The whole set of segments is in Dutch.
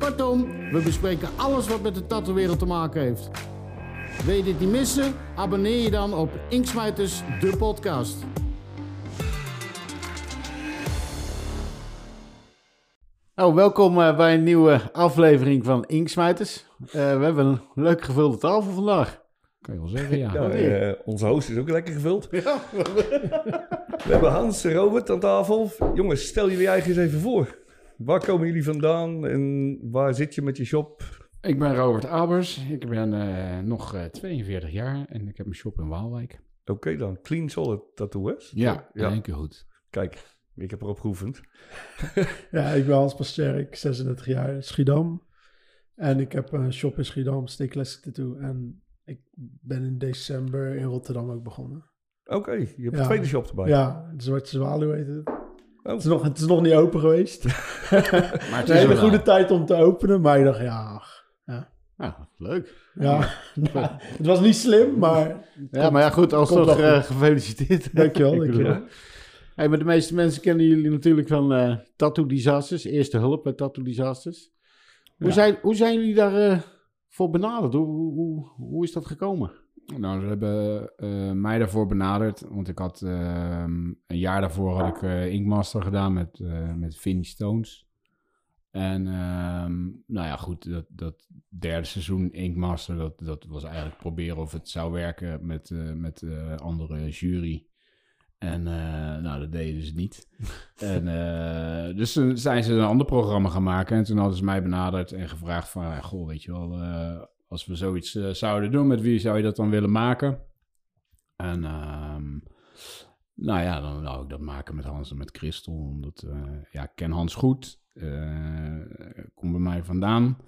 Kortom, we bespreken alles wat met de tattoo-wereld te maken heeft. Wil je dit niet missen? Abonneer je dan op Inksmijters, de podcast. Nou, welkom eh, bij een nieuwe aflevering van Inksmijters. Eh, we hebben een leuk gevulde tafel vandaag. Kan je wel zeggen, ja. Ja, eh, onze host is ook lekker gevuld. Ja, We hebben Hans en Robert aan tafel. Jongens, stel jullie eigen eens even voor. Waar komen jullie vandaan en waar zit je met je shop? Ik ben Robert Albers. Ik ben eh, nog eh, 42 jaar en ik heb mijn shop in Waalwijk. Oké dan, Clean Solid Tattoos. Ja, Ja. in één keer goed. Kijk, ik heb erop geoefend. Ja, ik ben Hans Pasterk, 36 jaar, Schiedam. En ik heb een shop in Schiedam, Stay Classic Tattoo. En ik ben in december in Rotterdam ook begonnen. Oké, je hebt Ja. een tweede shop erbij. Ja, Zwarte Zwaluw heet het. Oh. Het, is nog, het is nog niet open geweest. Maar het een is hele er goede wel. tijd om te openen, maar ik dacht, ja, ach, Nou, leuk. ja. Nou, het was niet slim, maar Ja, maar ja, goed, wel eh, gefeliciteerd. dankjewel, dankjewel. bedoel, Hey, maar de meeste mensen kennen jullie natuurlijk van eh Tattoo Disasters, Eerste Hulp bij Tattoo Disasters. Hoe, Ja. zijn, hoe zijn jullie daar eh, voor benaderd? Hoe, hoe is dat gekomen? Nou, ze hebben eh, mij daarvoor benaderd, want ik had ehm, een jaar daarvoor had ik eh Inkmaster gedaan met, eh met Vinnie Stones. En ehm, nou ja, goed, dat, dat derde seizoen Inkmaster, dat, dat was eigenlijk proberen of het zou werken met, met andere jury. En nou, dat deden ze niet. en, dus toen zijn ze een ander programma gaan maken. En toen hadden ze mij benaderd en gevraagd van... Goh, weet je wel, als we zoiets eh, zouden doen... met wie zou je dat dan willen maken? En ehm, nou ja, dan wou ik dat maken met Hans en met Christel. Omdat, eh, ja, ik ken Hans goed. eh komt bij mij vandaan.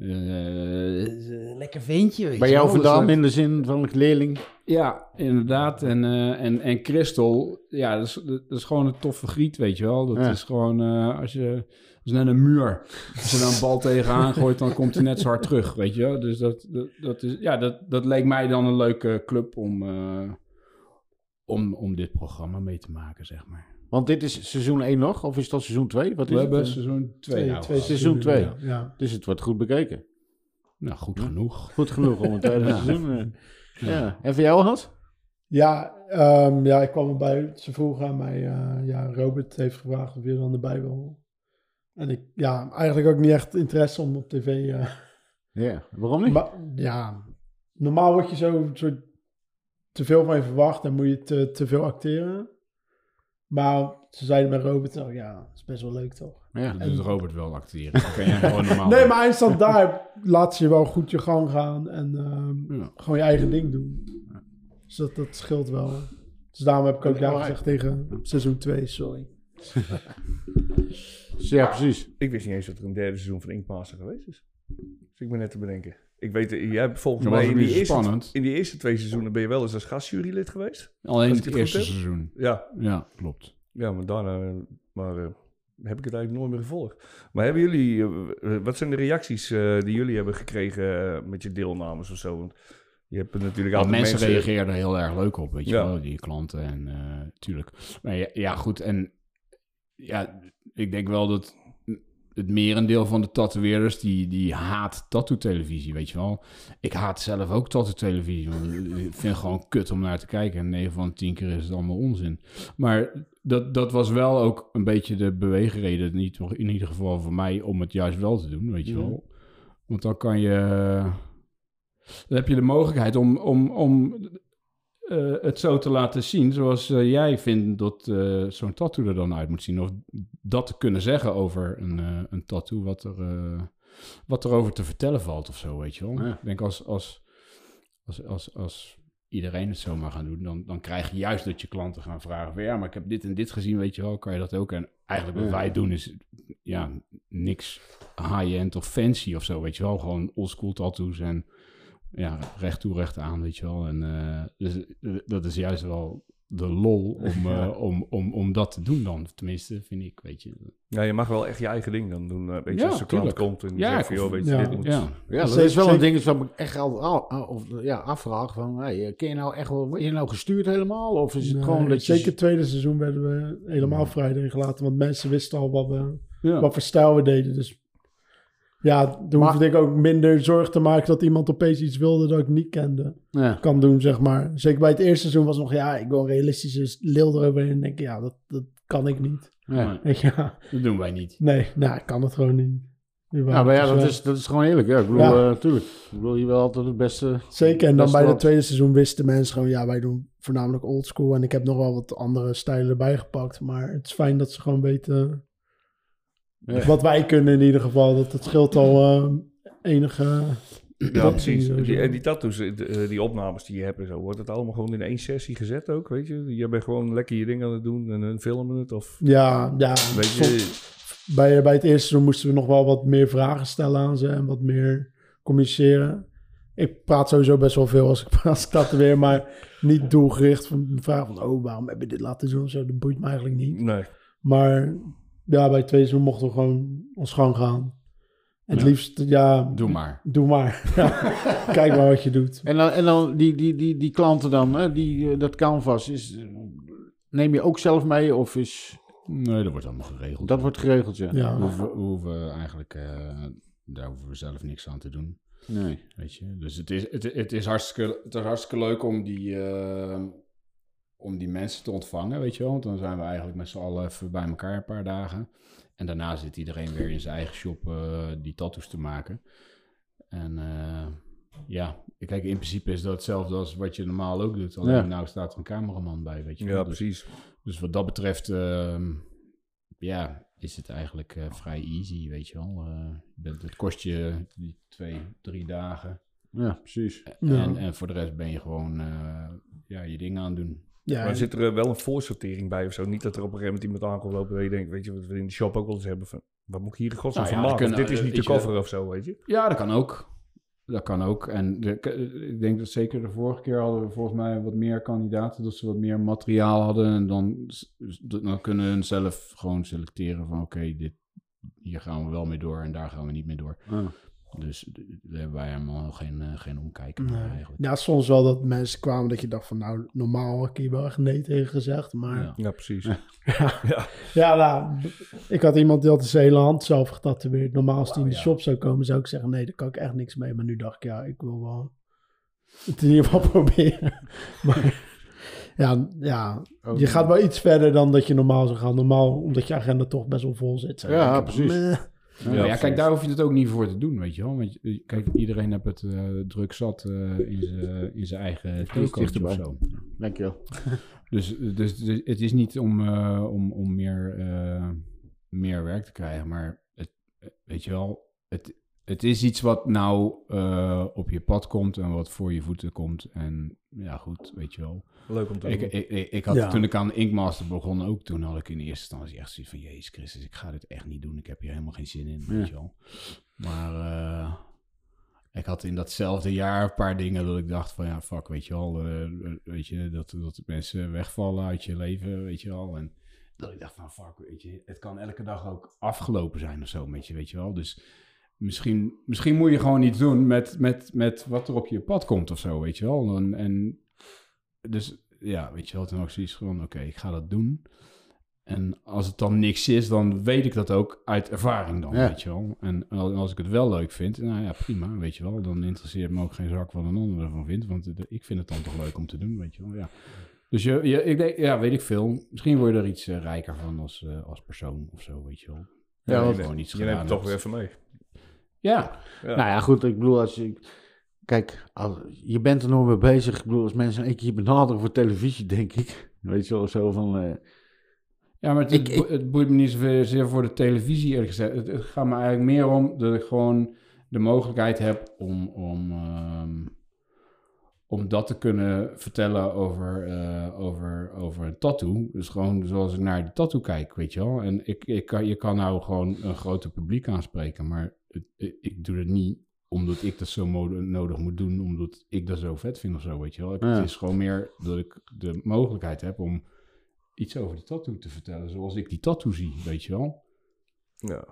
Eh, is een lekker ventje, weet Bij je jou wel. Dus, vandaan eh, in de zin van een leerling? ja, inderdaad. En, eh en, en Christel, ja, dat is, dat is gewoon een toffe griet, weet je wel. Dat Ja. is gewoon, eh, als je, dat is net een muur. Als je dan een bal tegenaan gooit, dan komt hij net zo hard terug, weet je wel. Dus dat, dat, dat, is, ja, dat, dat leek mij dan een leuke club om, eh, om, om dit programma mee te maken, zeg maar. Want dit is seizoen 1 nog, of is dat seizoen 2? Wat is We het? hebben Eh, seizoen 2 nou. twee Seizoen seizoenen, twee. Ja, ja. Dus het wordt goed bekeken. Nou, goed genoeg. Goed genoeg om het tweede Ja. seizoen. eh, ja. En voor jou, Hans? Ja, ehm, ja, ik kwam erbij. Ze vroegen aan mij, eh, ja, Robert heeft gevraagd of je er dan erbij wil. En ik, ja, eigenlijk ook niet echt interesse om op tv. eh, Ja. Waarom niet? maar ja, normaal word je zo soort te veel van je verwacht en moet je te, te veel acteren. Maar ze zeiden met Robert, oh ja, dat is best wel leuk toch? Ja. Dat doet Robert wel acteren. Dat kan jij gewoon normaal Nee, maar eindstand daar laat ze je wel goed je gang gaan en ehm, Ja. gewoon je eigen ding doen. Dus dat, dat scheelt wel. Dus daarom heb ik ook ja Alright. gezegd tegen seizoen 2, sorry. Ja, precies. Ik wist niet eens dat er een derde seizoen van Inkmaster geweest is. Dus ik ben net te bedenken. Ik weet, eh, jij hebt volgens mij in die, eerste, spannend. in die eerste twee seizoenen ben je wel eens als gastjurylid geweest. Alleen het het eerste seizoen. Ja, Ja, klopt. ja maar daarna eh, maar, eh, heb ik het eigenlijk nooit meer gevolgd. Maar hebben jullie, wat zijn de reacties die jullie hebben gekregen met je deelnames of zo? Want je hebt natuurlijk altijd mensen, mensen... reageren er heel erg leuk op, weet je Ja. wel, die klanten en eh tuurlijk. Maar ja, ja, goed, en ja, ik denk wel dat het merendeel van de tatoeëerders, die, die haat tattoo-televisie, weet je wel. Ik haat zelf ook tattoo-televisie, want ik vind het gewoon kut om naar te kijken. En 9 van de 10 keer is het allemaal onzin. Maar dat, dat was wel ook een beetje de beweegreden, niet, in ieder geval voor mij, om het juist wel te doen, weet je Mhm. wel. Want dan kan je... Dan heb je de mogelijkheid om, om, om eh, het zo te laten zien zoals eh, jij vindt dat eh, zo'n tattoo er dan uit moet zien. Of dat te kunnen zeggen over een, een tattoo, wat er, wat er over te vertellen valt of zo, weet je wel. Ja. Ik denk als, als, als, als, als iedereen het zomaar gaan doen, dan, dan krijg je juist dat je klanten gaan vragen van ja, maar ik heb dit en dit gezien, weet je wel, kan je dat ook? En eigenlijk wat Ja. wij doen is ja, niks high-end of fancy of zo, weet je wel. Gewoon oldschool tattoos en ja, recht toe, recht aan, weet je wel. En eh, dus, dat is juist wel de lol om, eh, om, om, om dat te doen dan. Tenminste, vind ik, weet je. Ja, je mag wel echt je eigen ding dan doen. eh, weet je, Ja, als een klant tuurlijk. komt en die Ja, zegt van, joh, weet je, ja. dit moet... Ja, Ja, dat is wel een ding wat ik echt al, al- ja, afvraag van, hey, ken je nou echt wel, word je nou gestuurd helemaal? Of is het Nee, gewoon dat je... Zeker het tweede seizoen werden we helemaal vrij erin gelaten. Want mensen wisten al wat, we, ja. wat voor stijl we deden. Dus ja, toen Maar- hoefde ik ook minder zorg te maken dat iemand opeens iets wilde dat ik niet kende. Ja. Kan doen, zeg maar. Zeker bij het eerste seizoen was nog, ja, ik wil een realistische leel eroverheen. En denk ik, ja, dat, dat kan ik niet. Ja. Weet je, Ja, Dat doen wij niet. nee, nou, ik kan het gewoon niet. Ja, maar ja, dat is, dat is gewoon eerlijk. Ja, ik bedoel, Ja. eh, tuurlijk. Ik wil je wel altijd het beste... Zeker, en dan bij het tweede seizoen wisten mensen gewoon, ja, wij doen voornamelijk oldschool. En ik heb nog wel wat andere stijlen erbij gepakt. Maar het is fijn dat ze gewoon weten Ja. wat wij kunnen in ieder geval. Dat het scheelt al eh, enige... Ja, Dat precies. Die, en die tattoos, eh, de- eh, die opnames die je hebt en zo, wordt het allemaal gewoon in één sessie gezet ook, weet je? Je bent gewoon lekker je ding aan het doen en hun filmen het of... Ja, ja. Weet je, bij, bij het eerste seizoen moesten we nog wel wat meer vragen stellen aan ze. En wat meer communiceren. Ik praat sowieso best wel veel als ik, als ik dat weer, maar niet doelgericht van vragen van, oh, waarom heb je dit laten doen? Zo, dat boeit me eigenlijk niet. nee. Maar ja, bij het tweede seizoen mochten we gewoon ons gang gaan. En het Ja. liefst, ja, Doe maar. doe maar. Ja, Kijk maar wat je doet. En dan, en dan die, die, die, die klanten dan, hè, die, eh, dat canvas, is, eh, neem je ook zelf mee of is... Nee, dat wordt allemaal geregeld. Dat wordt geregeld, ja. We Ja, hoeven, we hoeven eigenlijk, eh, daar hoeven we zelf niks aan te doen. Nee. Weet je? Dus het is, het, het, is hartstikke, het is hartstikke leuk om die, om die mensen te ontvangen, weet je wel. Want dan zijn we eigenlijk met z'n allen even bij elkaar een paar dagen. En daarna zit iedereen weer in zijn eigen shop eh, die tattoos te maken. En eh, ja, kijk, in principe is dat hetzelfde als wat je normaal ook doet. Alleen Ja. nou staat er een cameraman bij, weet je wel. Ja, Dus- precies. dus wat dat betreft, ehm, ja, is het eigenlijk eh, vrij easy, weet je wel. Het kost je die twee, drie dagen. Ja, precies. Ja. En, en voor de rest ben je gewoon ja, je dingen aan het doen. Ja, Maar zit er eh, wel een voorsortering bij of zo? Niet dat er op een gegeven moment iemand aankomt lopen dat je denkt, weet je, wat we in de shop ook wel eens hebben van, wat moet ik hier in godsnaam Nou van ja, maken? kunnen- dit is niet de je- cover of zo, weet je? Ja, dat kan ook. Dat kan ook. En de, ik denk dat zeker de vorige keer hadden we volgens mij wat meer kandidaten, dat ze wat meer materiaal hadden. En dan, dan kunnen hun zelf gewoon selecteren van oké, dit hier gaan we wel mee door en daar gaan we niet mee door. Ah. Dus daar hebben wij helemaal geen, eh, geen omkijken Nee. naar eigenlijk. ja, soms wel dat mensen kwamen dat je dacht van, nou, normaal heb ik hier wel echt nee tegen gezegd. Maar Ja. Ja, precies. Ja, nou, ik had iemand die had zijn hele hand zelf getatoeëerd. Normaal als die in de ja. shop zou komen, zou ik zeggen, nee, daar kan ik echt niks mee. Maar nu dacht ik, ja, ik wil wel het in ieder geval proberen. Maar ja, ja, je gaat wel iets verder dan dat je normaal zou gaan. Normaal, omdat je agenda toch best wel vol zit. Ja, precies. meh. Ja, ja, kijk, daar hoef je het ook niet voor te doen, weet je wel. Want kijk, iedereen heeft het eh, druk zat eh, in zijn in zijn eigen toekomst of zo. Dankjewel. Dus, dus, dus het is niet om, eh, om, om meer, eh, meer werk te krijgen, maar het, weet je wel, het, het is iets wat nou eh, op je pad komt en wat voor je voeten komt. En ja, goed, weet je wel. Leuk om te Ik, doen. ik, ik, ik had, Ja. Toen ik aan Inkmaster begon ook, toen had ik in eerste instantie echt zoiets van... Jezus Christus, ik ga dit echt niet doen. Ik heb hier helemaal geen zin in, Ja. weet je wel. Maar eh, ik had in datzelfde jaar een paar dingen dat ik dacht van... Ja, fuck, weet je wel. eh, weet je, dat, dat mensen wegvallen uit je leven, weet je wel. En dat ik dacht van, fuck, weet je, het kan elke dag ook afgelopen zijn of zo met je, weet je wel. Dus misschien, misschien moet je gewoon iets doen met, met, met wat er op je pad komt of zo, weet je wel. En, en dus ja, weet je wel, toen ik zoiets van, oké, ik ga dat doen. En als het dan niks is, dan weet ik dat ook uit ervaring dan, Ja. weet je wel. En al- als ik het wel leuk vind, nou ja, prima, weet je wel. Dan interesseert me ook geen zak wat een ander ervan vindt, want ik vind het dan toch leuk om te doen, weet je wel, ja. Dus je, je, ik denk, ja, weet ik veel. Misschien word je er iets eh, rijker van als, eh, als persoon of zo, weet je wel. Ja, Dat je want gewoon iets Je neemt het toch weer even mee. Ja, Ja. Nou ja, goed, ik bedoel, als je... Kijk, als, je bent er nog mee bezig. Ik bedoel, als mensen een keer benaderen voor televisie, denk ik. Weet je wel, zo van... eh, Ja, maar het, Ik- het boe- het boeit me niet zozeer voor de televisie, eerlijk gezegd. Het, het gaat me eigenlijk meer om dat ik gewoon de mogelijkheid heb om, om, ehm, om dat te kunnen vertellen over, eh, over, over een tattoo. Dus gewoon zoals ik naar de tattoo kijk, weet je wel. En ik, ik kan, je kan nou gewoon een groter publiek aanspreken, maar ik, ik doe het niet omdat ik dat zo nodig moet doen, omdat ik dat zo vet vind of zo, weet je wel. Ja. Het is gewoon meer dat ik de mogelijkheid heb om iets over die tattoo te vertellen, zoals ik die tattoo zie, weet je wel. Ja.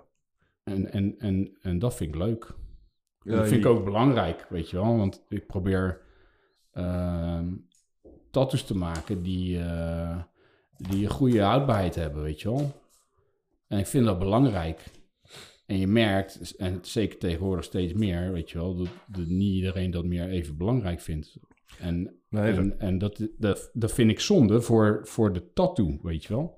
En, en, en, en dat vind ik leuk. Ja, dat vind ik ook belangrijk, weet je wel. Want ik probeer ehm tattoos te maken die, eh, die een goede houdbaarheid hebben, weet je wel. En ik vind dat belangrijk. En je merkt, en zeker tegenwoordig steeds meer, weet je wel, dat, dat niet iedereen dat meer even belangrijk vindt. En, Nee, dat- en, en dat, dat, dat vind ik zonde voor, voor de tattoo, weet je wel.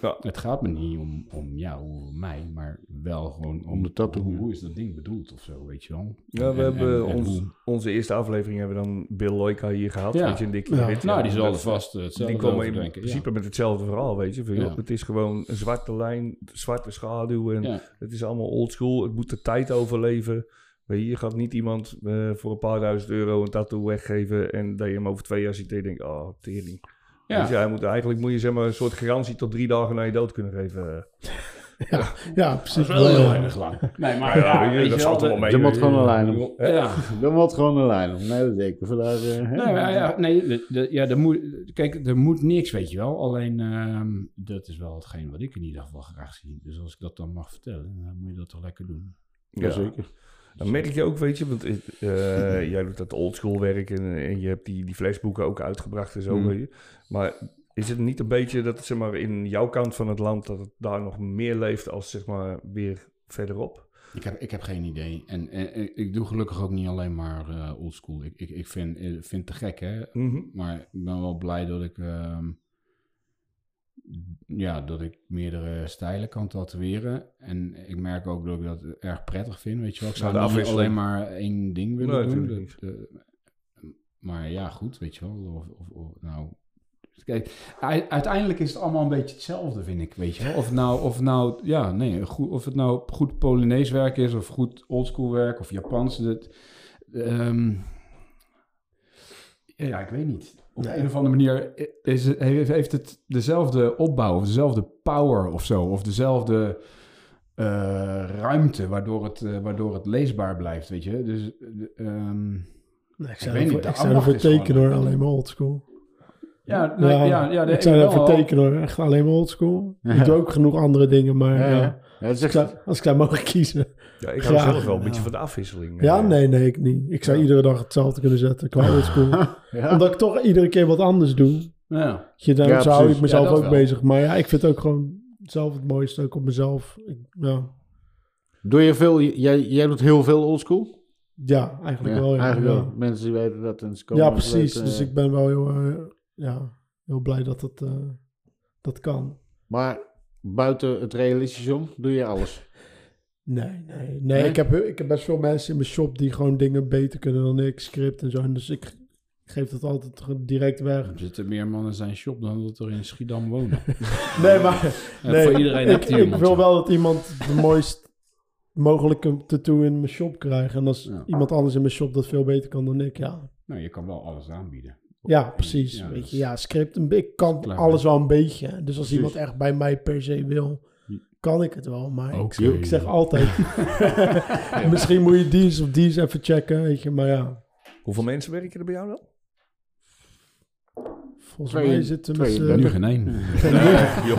Ja. Het gaat me niet om, om jou, om mij, maar wel gewoon om, Om de tattoo. Hoe, hoe is dat ding bedoeld of zo, weet je wel? Ja, we En- hebben en- en ons, onze eerste aflevering hebben we dan Bill Loika hier gehad. Ja. Weet je, en Dick Ja. weet je, Nou, die zal vast eh, hetzelfde Die komen in denken. principe met hetzelfde verhaal, weet je. Van, joh, Ja. Het is gewoon een zwarte lijn, zwarte schaduw en het is allemaal oldschool. Het moet de tijd overleven. Weet je, je gaat niet iemand eh, voor een paar duizend euro een tattoo weggeven en dat je hem over twee jaar ziet en je denkt, oh, tering. Ja. Dus ja, hij moet, eigenlijk moet je zeg maar, een soort garantie tot drie dagen na je dood kunnen geven. Ja, precies. Dat is wel heel Ja. weinig lang. Nee, maar Ja, ja, weet je, weet dat valt wel, er mee. Er moet gewoon een lijn op. Ja. Er moet gewoon een lijn op. Nee, dat denk ik. Vandaar, hè? Nee, maar ja, nee, de, de- ja, er moet, kijk, er moet niks, weet je wel. Alleen, ehm, dat is wel hetgeen wat ik in ieder geval graag zie. Dus als ik dat dan mag vertellen, dan moet je dat toch lekker doen. Jazeker. Dan merk je ook, weet je, want eh, jij doet dat oldschool werk en, en je hebt die, die flashboeken ook uitgebracht en zo. Mm. weet je. Maar is het niet een beetje dat zeg maar, in jouw kant van het land, dat het daar nog meer leeft als zeg maar weer verderop? Ik heb, ik heb geen idee. En, en, en ik doe gelukkig ook niet alleen maar eh oldschool. Ik, ik, ik vind, eh, vind het te gek, hè. Mhm. Maar ik ben wel blij dat ik, ehm, ja, dat ik meerdere stijlen kan tatoeëren. En ik merk ook dat ik dat erg prettig vind, weet je wel. Ik zou Nou, niet alleen maar één ding willen Nee, doen. maar ja, goed, weet je wel. Of, of, of, nou, kijk, uiteindelijk is het allemaal een beetje hetzelfde, vind ik, weet je wel. Of nou, of nou ja, nee, goed, of het nou goed Polonaise werk is, of goed oldschool werk, of Japans. Dat, ja, ik weet niet. Op Nee. een of andere manier is het, heeft het dezelfde opbouw, of dezelfde power of zo, of dezelfde eh, ruimte, waardoor het, eh, waardoor het leesbaar blijft, weet je. Dus, eh, ehm, Nee, ik weet zou niet, ervoor, de ik zou ervoor tekenen hoor, alleen maar oldschool. ja, nee, ja, ja, de- ik zou ervoor tekenen hoor, echt alleen maar oldschool. Ja. Ik doe ook genoeg andere dingen, maar Ja, ja, ja. Ja, ik zou, als ik zou mogen kiezen. Ja, ik hou Graag. zelf wel een beetje van de afwisseling. Ja, eh. nee, nee, ik niet. Ik zou Ja. iedere dag hetzelfde kunnen zetten qua oldschool. ja. Omdat ik toch iedere keer wat anders doe. Ja. Je, dan, Ja, zo hou ik mezelf Ja, ook wel. bezig. Maar ja, ik vind het ook gewoon zelf het mooiste, ook op mezelf. Ik, ja. Doe je veel, jij, jij doet heel veel oldschool? ja, eigenlijk Ja, wel. Ja, eigenlijk ja. wel. Mensen die weten dat en ze komen Ja, precies. weten, dus eh, ik ben wel heel, eh, ja, heel blij dat het eh, dat kan. Maar buiten het realistische om, doe je alles? Nee, nee, nee. Ik, heb, ik heb best veel mensen in mijn shop die gewoon dingen beter kunnen dan ik, script en zo. En dus ik geef dat altijd direct weg. Er zitten meer mannen in zijn shop dan dat er in Schiedam wonen. Nee, maar nee, voor iedereen ik, ik wil wel dat iemand de mooist mogelijke tattoo in mijn shop krijgt. En als Ja. iemand anders in mijn shop dat veel beter kan dan ik, ja. Nou, je kan wel alles aanbieden. Ja, precies. Ja, Weet je, ja, script, een, ik kan alles wel een beetje. Dus als Precies. iemand echt bij mij per se wil, kan ik het wel. Maar ik, zeg altijd, misschien moet je die eens of die eens even checken, weet je. Maar ja, Hoeveel mensen werken er bij jou dan? volgens Twee- mij zitten we nu geen één.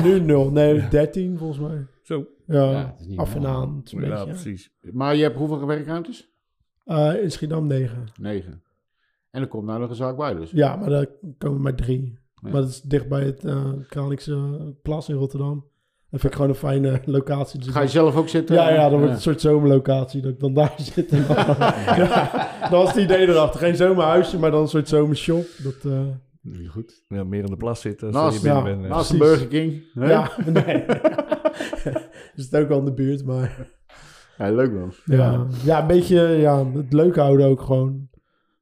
nu nul. Nee, 13 volgens mij. Zo. Ja, af en aan. Ja, beetje, precies. Maar je hebt hoeveel werkruimtes? Eh, in Schiedam 9. Negen. En er komt nou nog een zaak bij dus. Ja, maar daar komen maar drie. Ja. Maar dat is dicht bij het uh, Kralingse Plas in Rotterdam. Dat vind ik gewoon een fijne locatie. Dus Ga je zelf ook zitten? ja, ja, dan wordt het een soort zomerlocatie. Dat ik dan daar zit. En dan, ja, dat was het idee erachter. Geen zomerhuisje, maar dan een soort zomershop. Dat, eh, Goed. Ja, meer in de plas zitten als Naast- je binnen ja, bent. Naast een Precies. Burger King. hè? ja, nee. is het ook wel in de buurt, maar... Ja, leuk man. Ja, ja een beetje ja, het leuk houden ook gewoon.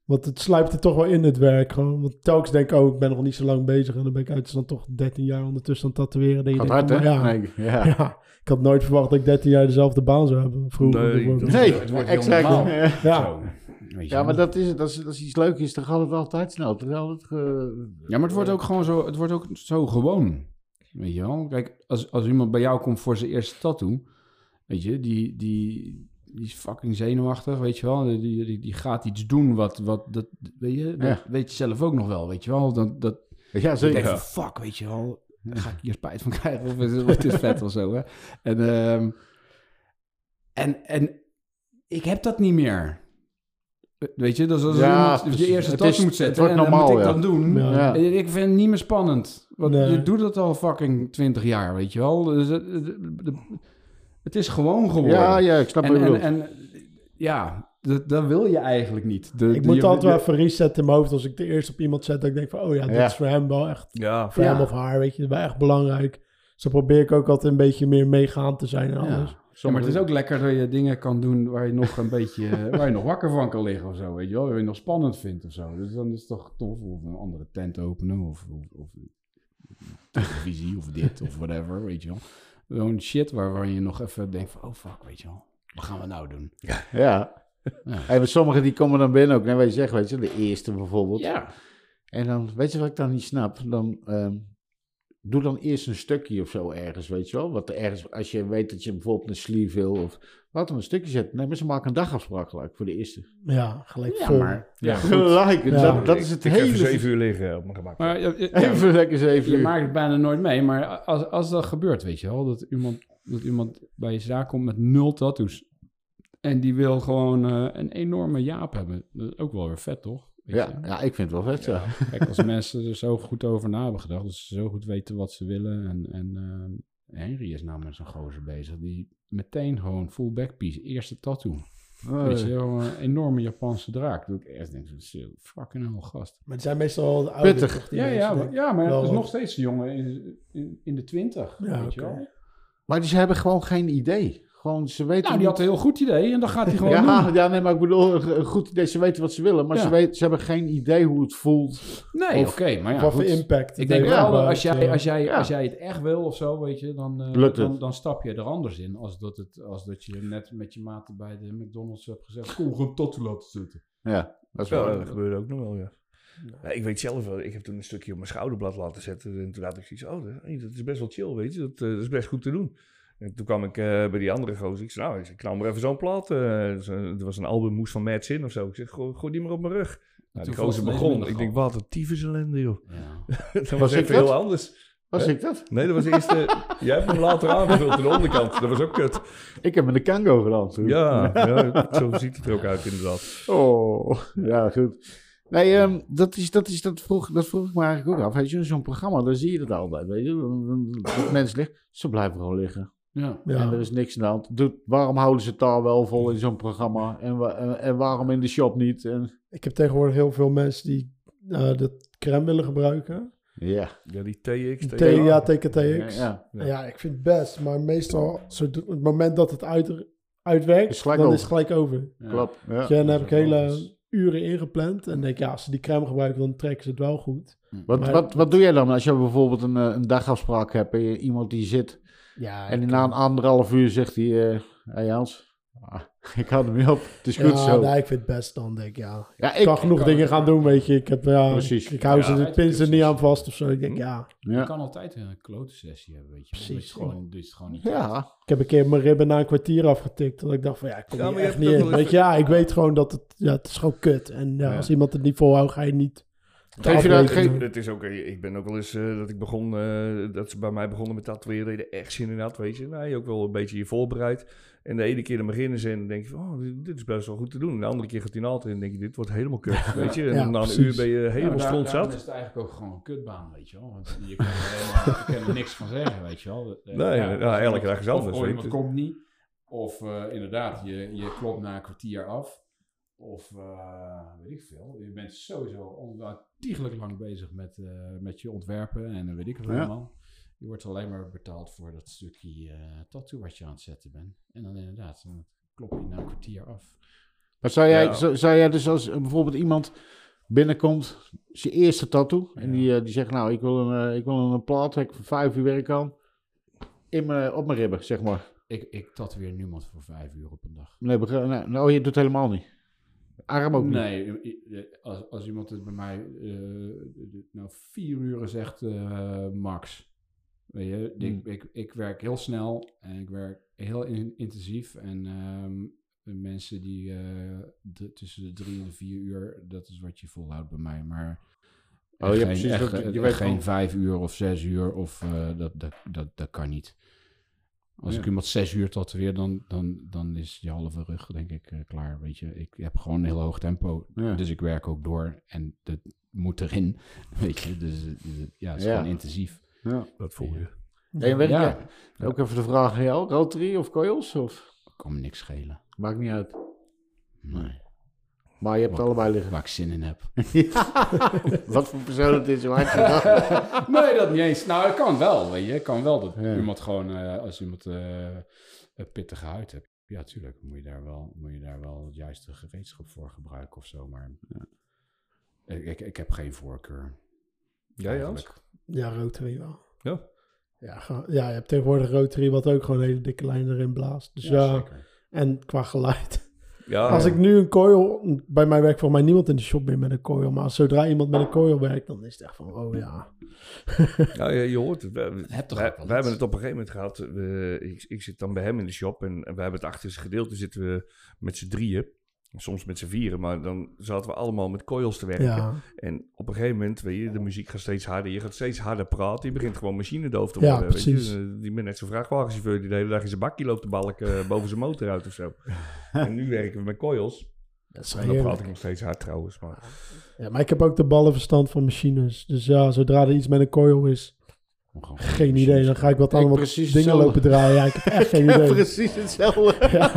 Want het sluipt er toch wel in het werk gewoon. Want telkens denk ik, oh, ik ben nog niet zo lang bezig. En dan ben ik uit dan toch 13 jaar ondertussen aan het tatoeëren. Dat je Gaat hard hè? maar ja, Nee, ja. ja. ik had nooit verwacht dat ik 13 jaar dezelfde baan zou hebben. Vroeger Nee, dat- Nee, Het wordt heel exact. normaal. Ja. Ja, maar dat is, het. dat is, dat is iets leuks. Is, dan gaat het altijd snel. Het altijd, ge- Ja, maar het wordt ook gewoon zo, het wordt ook zo gewoon. Weet je wel? Kijk, als, als iemand bij jou komt voor zijn eerste tattoo, weet je, die, die, die is fucking zenuwachtig, weet je wel. Die, die, die gaat iets doen wat, wat dat, weet je, dat Ja. weet je zelf ook nog wel, weet je wel. Dat, dat, Ja, zeker. denk fuck, weet je wel, ga ik hier spijt van krijgen of, is- of het is vet of zo, hè. En, ehm, en, en ik heb dat niet meer. Weet je, dus als Ja, iemand precies. de eerste Het is- moet het zetten wordt en dan moet ik ja. dat doen... Ja. Ik vind het niet meer spannend. Want Nee. je doet het al fucking 20 jaar, weet je wel. Dus het, is gewoon geworden. Ja, ja, ik snap en, wat je en, en ja, dat, dat wil je eigenlijk niet. De, Ik de- moet je- altijd wel even resetten in mijn hoofd als ik de eerste op iemand zet. Dat ik denk van, oh ja, dit Ja. is voor hem wel echt, Ja, voor Ja. hem of haar, weet je, dat is wel echt belangrijk. Zo probeer ik ook altijd een beetje meer meegaand te zijn en alles. Ja, maar het is ook lekker dat je dingen kan doen waar je nog een beetje, waar je nog wakker van kan liggen of zo, weet je wel. Waar je nog spannend vindt of zo. Dus dan is het toch tof of een andere tent openen of, of, of televisie of dit of whatever, weet je wel. Gewoon shit waar, waar je nog even denkt van, oh fuck, weet je wel. Wat gaan we nou doen? Ja. Ja. Maar sommigen die komen dan binnen ook. Nee, wat je zegt, weet je, de eerste bijvoorbeeld. Ja. En dan, weet je wat ik dan niet snap? Dan ehm, doe dan eerst een stukje of zo ergens, weet je wel. Wat er ergens, als je weet dat je bijvoorbeeld een sleeve wil of wat dan een stukje zetten. Nee, maar ze maken een dagafspraak gelijk voor de eerste. Ja, gelijk Ja, maar, ja. Gelijk, Ja. dat, dat is het ik heb hele... even zeven uur liggen op mijn gemak. Maar ja, ja, Even lekker zeven je uur. maakt het bijna nooit mee, maar als, als dat gebeurt, weet je wel, dat iemand, dat iemand bij je zaak komt met nul tattoos en die wil gewoon eh, een enorme jaap hebben, dat is ook wel weer vet, toch? Weet Ja, je? ja, ik vind het wel vet, ja. Kijk, als mensen er zo goed over na hebben gedacht, dat ze zo goed weten wat ze willen en, en ehm, Henry is nou met zo'n gozer bezig, die meteen gewoon full backpiece, eerste tattoo. Weet je, wel, een enorme Japanse draak. Dat ik echt denk, dat is een fucking hell gast. Maar het zijn meestal wel de ouderen, Pittig. toch, die Ja, mensen, ja, denk ja, maar het is wat- nog steeds een jongen in, in, in de twintig, Ja, weet je wel. Maar die, ze hebben gewoon geen idee. Gewoon, ze weten Nou, die had niet- een heel goed idee en dan gaat hij gewoon ja, doen. ja, nee, maar ik bedoel, een een goed idee. Ze weten wat ze willen, maar Ja. ze, weten, ze hebben geen idee hoe het voelt. Nee, Of- oké, maar ja, wat voor impact. Ik denk wel op, als eh, jij, als, jij, ja. als jij het echt wil of zo, weet je, dan, eh, dan, dan stap je er anders in. Als dat, het, als dat je net met je maten bij de McDonald's hebt gezegd, kom gewoon tattoo laten zitten. Ja, dat is wel... dat gebeurde ook nog wel, ja. Ja, ik weet zelf wel, ik heb toen een stukje op mijn schouderblad laten zetten. En toen had ik zoiets, oh, dat, is best wel chill, weet je. Dat, eh, dat is best goed te doen. En toen kwam ik eh, bij die andere gozer. Ik zei, nou, ik knal maar even zo'n plaat. eh was een- er was een album moes van Mad Sin of zo. Ik zeg, gooi, gooi die maar op mijn rug. Nou, die toen gozer het begon. in Ik de denk, wat een tyfus ellende, joh. Ja. dat was, even heel anders. Was Hè? ik dat? Nee, dat was de eerste... jij hebt hem later aangevuld aan de onderkant. Dat was ook kut. Ik heb met de Kango gedaan toen. Ja, ja, zo ziet het er ook uit inderdaad. Oh, ja, goed. Nee, ehm, dat, is, dat, is, dat, vroeg, dat vroeg ik me eigenlijk ook af. Weet je, zo'n programma, dan zie je dat altijd. Weet je, dat mensen liggen, ze blijven gewoon liggen. Ja. Ja. En er is niks aan de hand. Doet, waarom houden ze het daar wel vol in zo'n programma? En, wa- en, en waarom in de shop niet? En, Ik heb tegenwoordig heel veel mensen die eh de crème willen gebruiken. ja. Ja, die TX. T, ja, TKTX. Ja, Ja. Ja. ik vind het best. Maar meestal, zo, het moment dat het uit, uitwerkt, Is gelijk dan over. is het gelijk over. Ja. klopt. Ja. Dan heb ik dat hele uren ingepland. En denk ja, als ze die crème gebruiken, dan trekken ze het wel goed. Wat, Maar- wat, wat doe jij dan als je bijvoorbeeld een, eh, een dagafspraak hebt en je, iemand die zit Ja, en na een anderhalf uur zegt hij, eh hey Hans, ah, ik hou hem niet op, het is ja, goed zo. nee, ik vind het best dan, denk ik, ja. Ja, Ik kan ik, genoeg kan- dingen gaan doen, weet je. Ik, heb, ja, Precies. ik hou Ja, ze de pins er is- niet aan vast of zo. Ik denk, ja, Je ja. kan altijd een klote sessie hebben, weet je. Precies. Het gewoon, het gewoon niet ja, ik heb een keer mijn ribben na een kwartier afgetikt. Dat ik dacht van, ja, ik kom Ja, hier echt niet in. Weet je, ja, ik weet gewoon dat het, ja, het is gewoon kut. En ja, Ja. als iemand het niet volhoudt, ga je niet... Geef je dat- afrekenen. geef- Het is ook, eh, ik ben ook wel eens eh, dat ik begon, eh, dat ze bij mij begonnen met tatoeëren, er echt zin in had, weet je. Nou, je ook wel een beetje je voorbereid. En de ene keer dan beginnen ze en dan denk je van, oh, dit, dit is best wel goed te doen. En de andere keer gaat hij in en denk je, dit wordt helemaal kut, weet je. En Ja, na een uur ben je Ja, helemaal maar daar- stront zat. is het eigenlijk ook gewoon een kutbaan, weet je wel. Want je kan er, helemaal, je kan er niks van zeggen, weet je wel. Nee, ja, als elke dag is anders, Of, iemand komt niet. Of inderdaad, je, je klopt na een kwartier af. Of eh, weet ik veel. Je bent sowieso ontiegelijk lang bezig met, eh, met je ontwerpen en dan weet ik het Ja. allemaal. Je wordt alleen maar betaald voor dat stukje eh tattoo wat je aan het zetten bent. En dan inderdaad, dan klop je na een kwartier af. Maar zou jij, Ja. zou, zou jij dus als eh, bijvoorbeeld iemand binnenkomt, zijn eerste tattoo, en Ja. die, eh, die zegt, nou, ik wil een, eh, ik wil een plaat, ik voor vijf uur werk aan, in mijn, op mijn ribben, zeg maar. Ik, ik tatoeëer niemand voor vijf uur op een dag. Nee, nou, je doet het helemaal niet. Arm ook niet. Nee, als, als iemand het bij mij eh, nou vier uren zegt, eh, max. Weet je, ik, Hmm. ik, ik werk heel snel en ik werk heel in- intensief. En ehm, mensen die eh, de- tussen de drie en de vier uur, dat is wat je volhoudt bij mij. Maar Oh, ja, geen, precies, echt, je weet geen vijf uur of zes uur of dat, dat, dat, dat kan niet. Als Ja. ik iemand zes uur tatoeëer, dan, dan, dan is die halve rug denk ik eh, klaar. Weet je, ik heb gewoon een heel hoog tempo. Ja. Dus ik werk ook door en dat moet erin. Weet je, dus eh, ja, het is Ja. gewoon intensief. Ja. Dat voel je. En werk Ja. Ook even de vraag aan jou. Rotary of coils? Of? Kan me niks schelen. Maakt niet uit. Nee, Maar je hebt het allebei liggen. waar ik zin in heb. Wat voor persoon het is, gaat. nee, dat niet eens. Nou, het kan wel, weet je. Het kan wel dat Ja. iemand gewoon, eh, als iemand eh, een pittige huid hebt. Ja, tuurlijk, moet je daar wel, moet je daar wel het juiste gereedschap voor gebruiken of zo. Maar ik, ik, ik heb geen voorkeur. Jij, Jans? Ja, Rotary wel. Ja. Ja, ga- ja, je hebt tegenwoordig Rotary wat ook gewoon een hele dikke lijn erin blaast. Dus ja, zeker. en qua geluid. Ja, Als ik nu een coil... Bij mij werkt volgens mij niemand in de shop meer met een coil. Maar zodra iemand met een coil werkt, dan is het echt van... Oh ja. Ja, je, je hoort het. We, Heb hebben het op een gegeven moment gehad. We, ik, ik zit dan bij hem in de shop en, en we hebben het achterste gedeelte zitten we met z'n drieën. Soms met z'n vieren, maar dan zaten we allemaal met coils te werken. Ja, En op een gegeven moment, weet je, de muziek gaat steeds harder. Je gaat steeds harder praten. Je begint gewoon machinedoof te Ja, worden. weet je. Eh, Die bent net zo'n vrachtwagenchauffeur die de hele dag in zijn bakje loopt te balken boven zijn motor uit of zo. en nu werken we met coils. dat is En dan praat ik nog steeds hard trouwens. Maar Ja, maar ik heb ook de ballenverstand van machines. Dus ja, zodra er iets met een coil is, geen idee. Dan ga ik wat allemaal dingen hetzelfde. lopen draaien. Ja, ik heb echt geen Ja, idee. precies hetzelfde. Ja.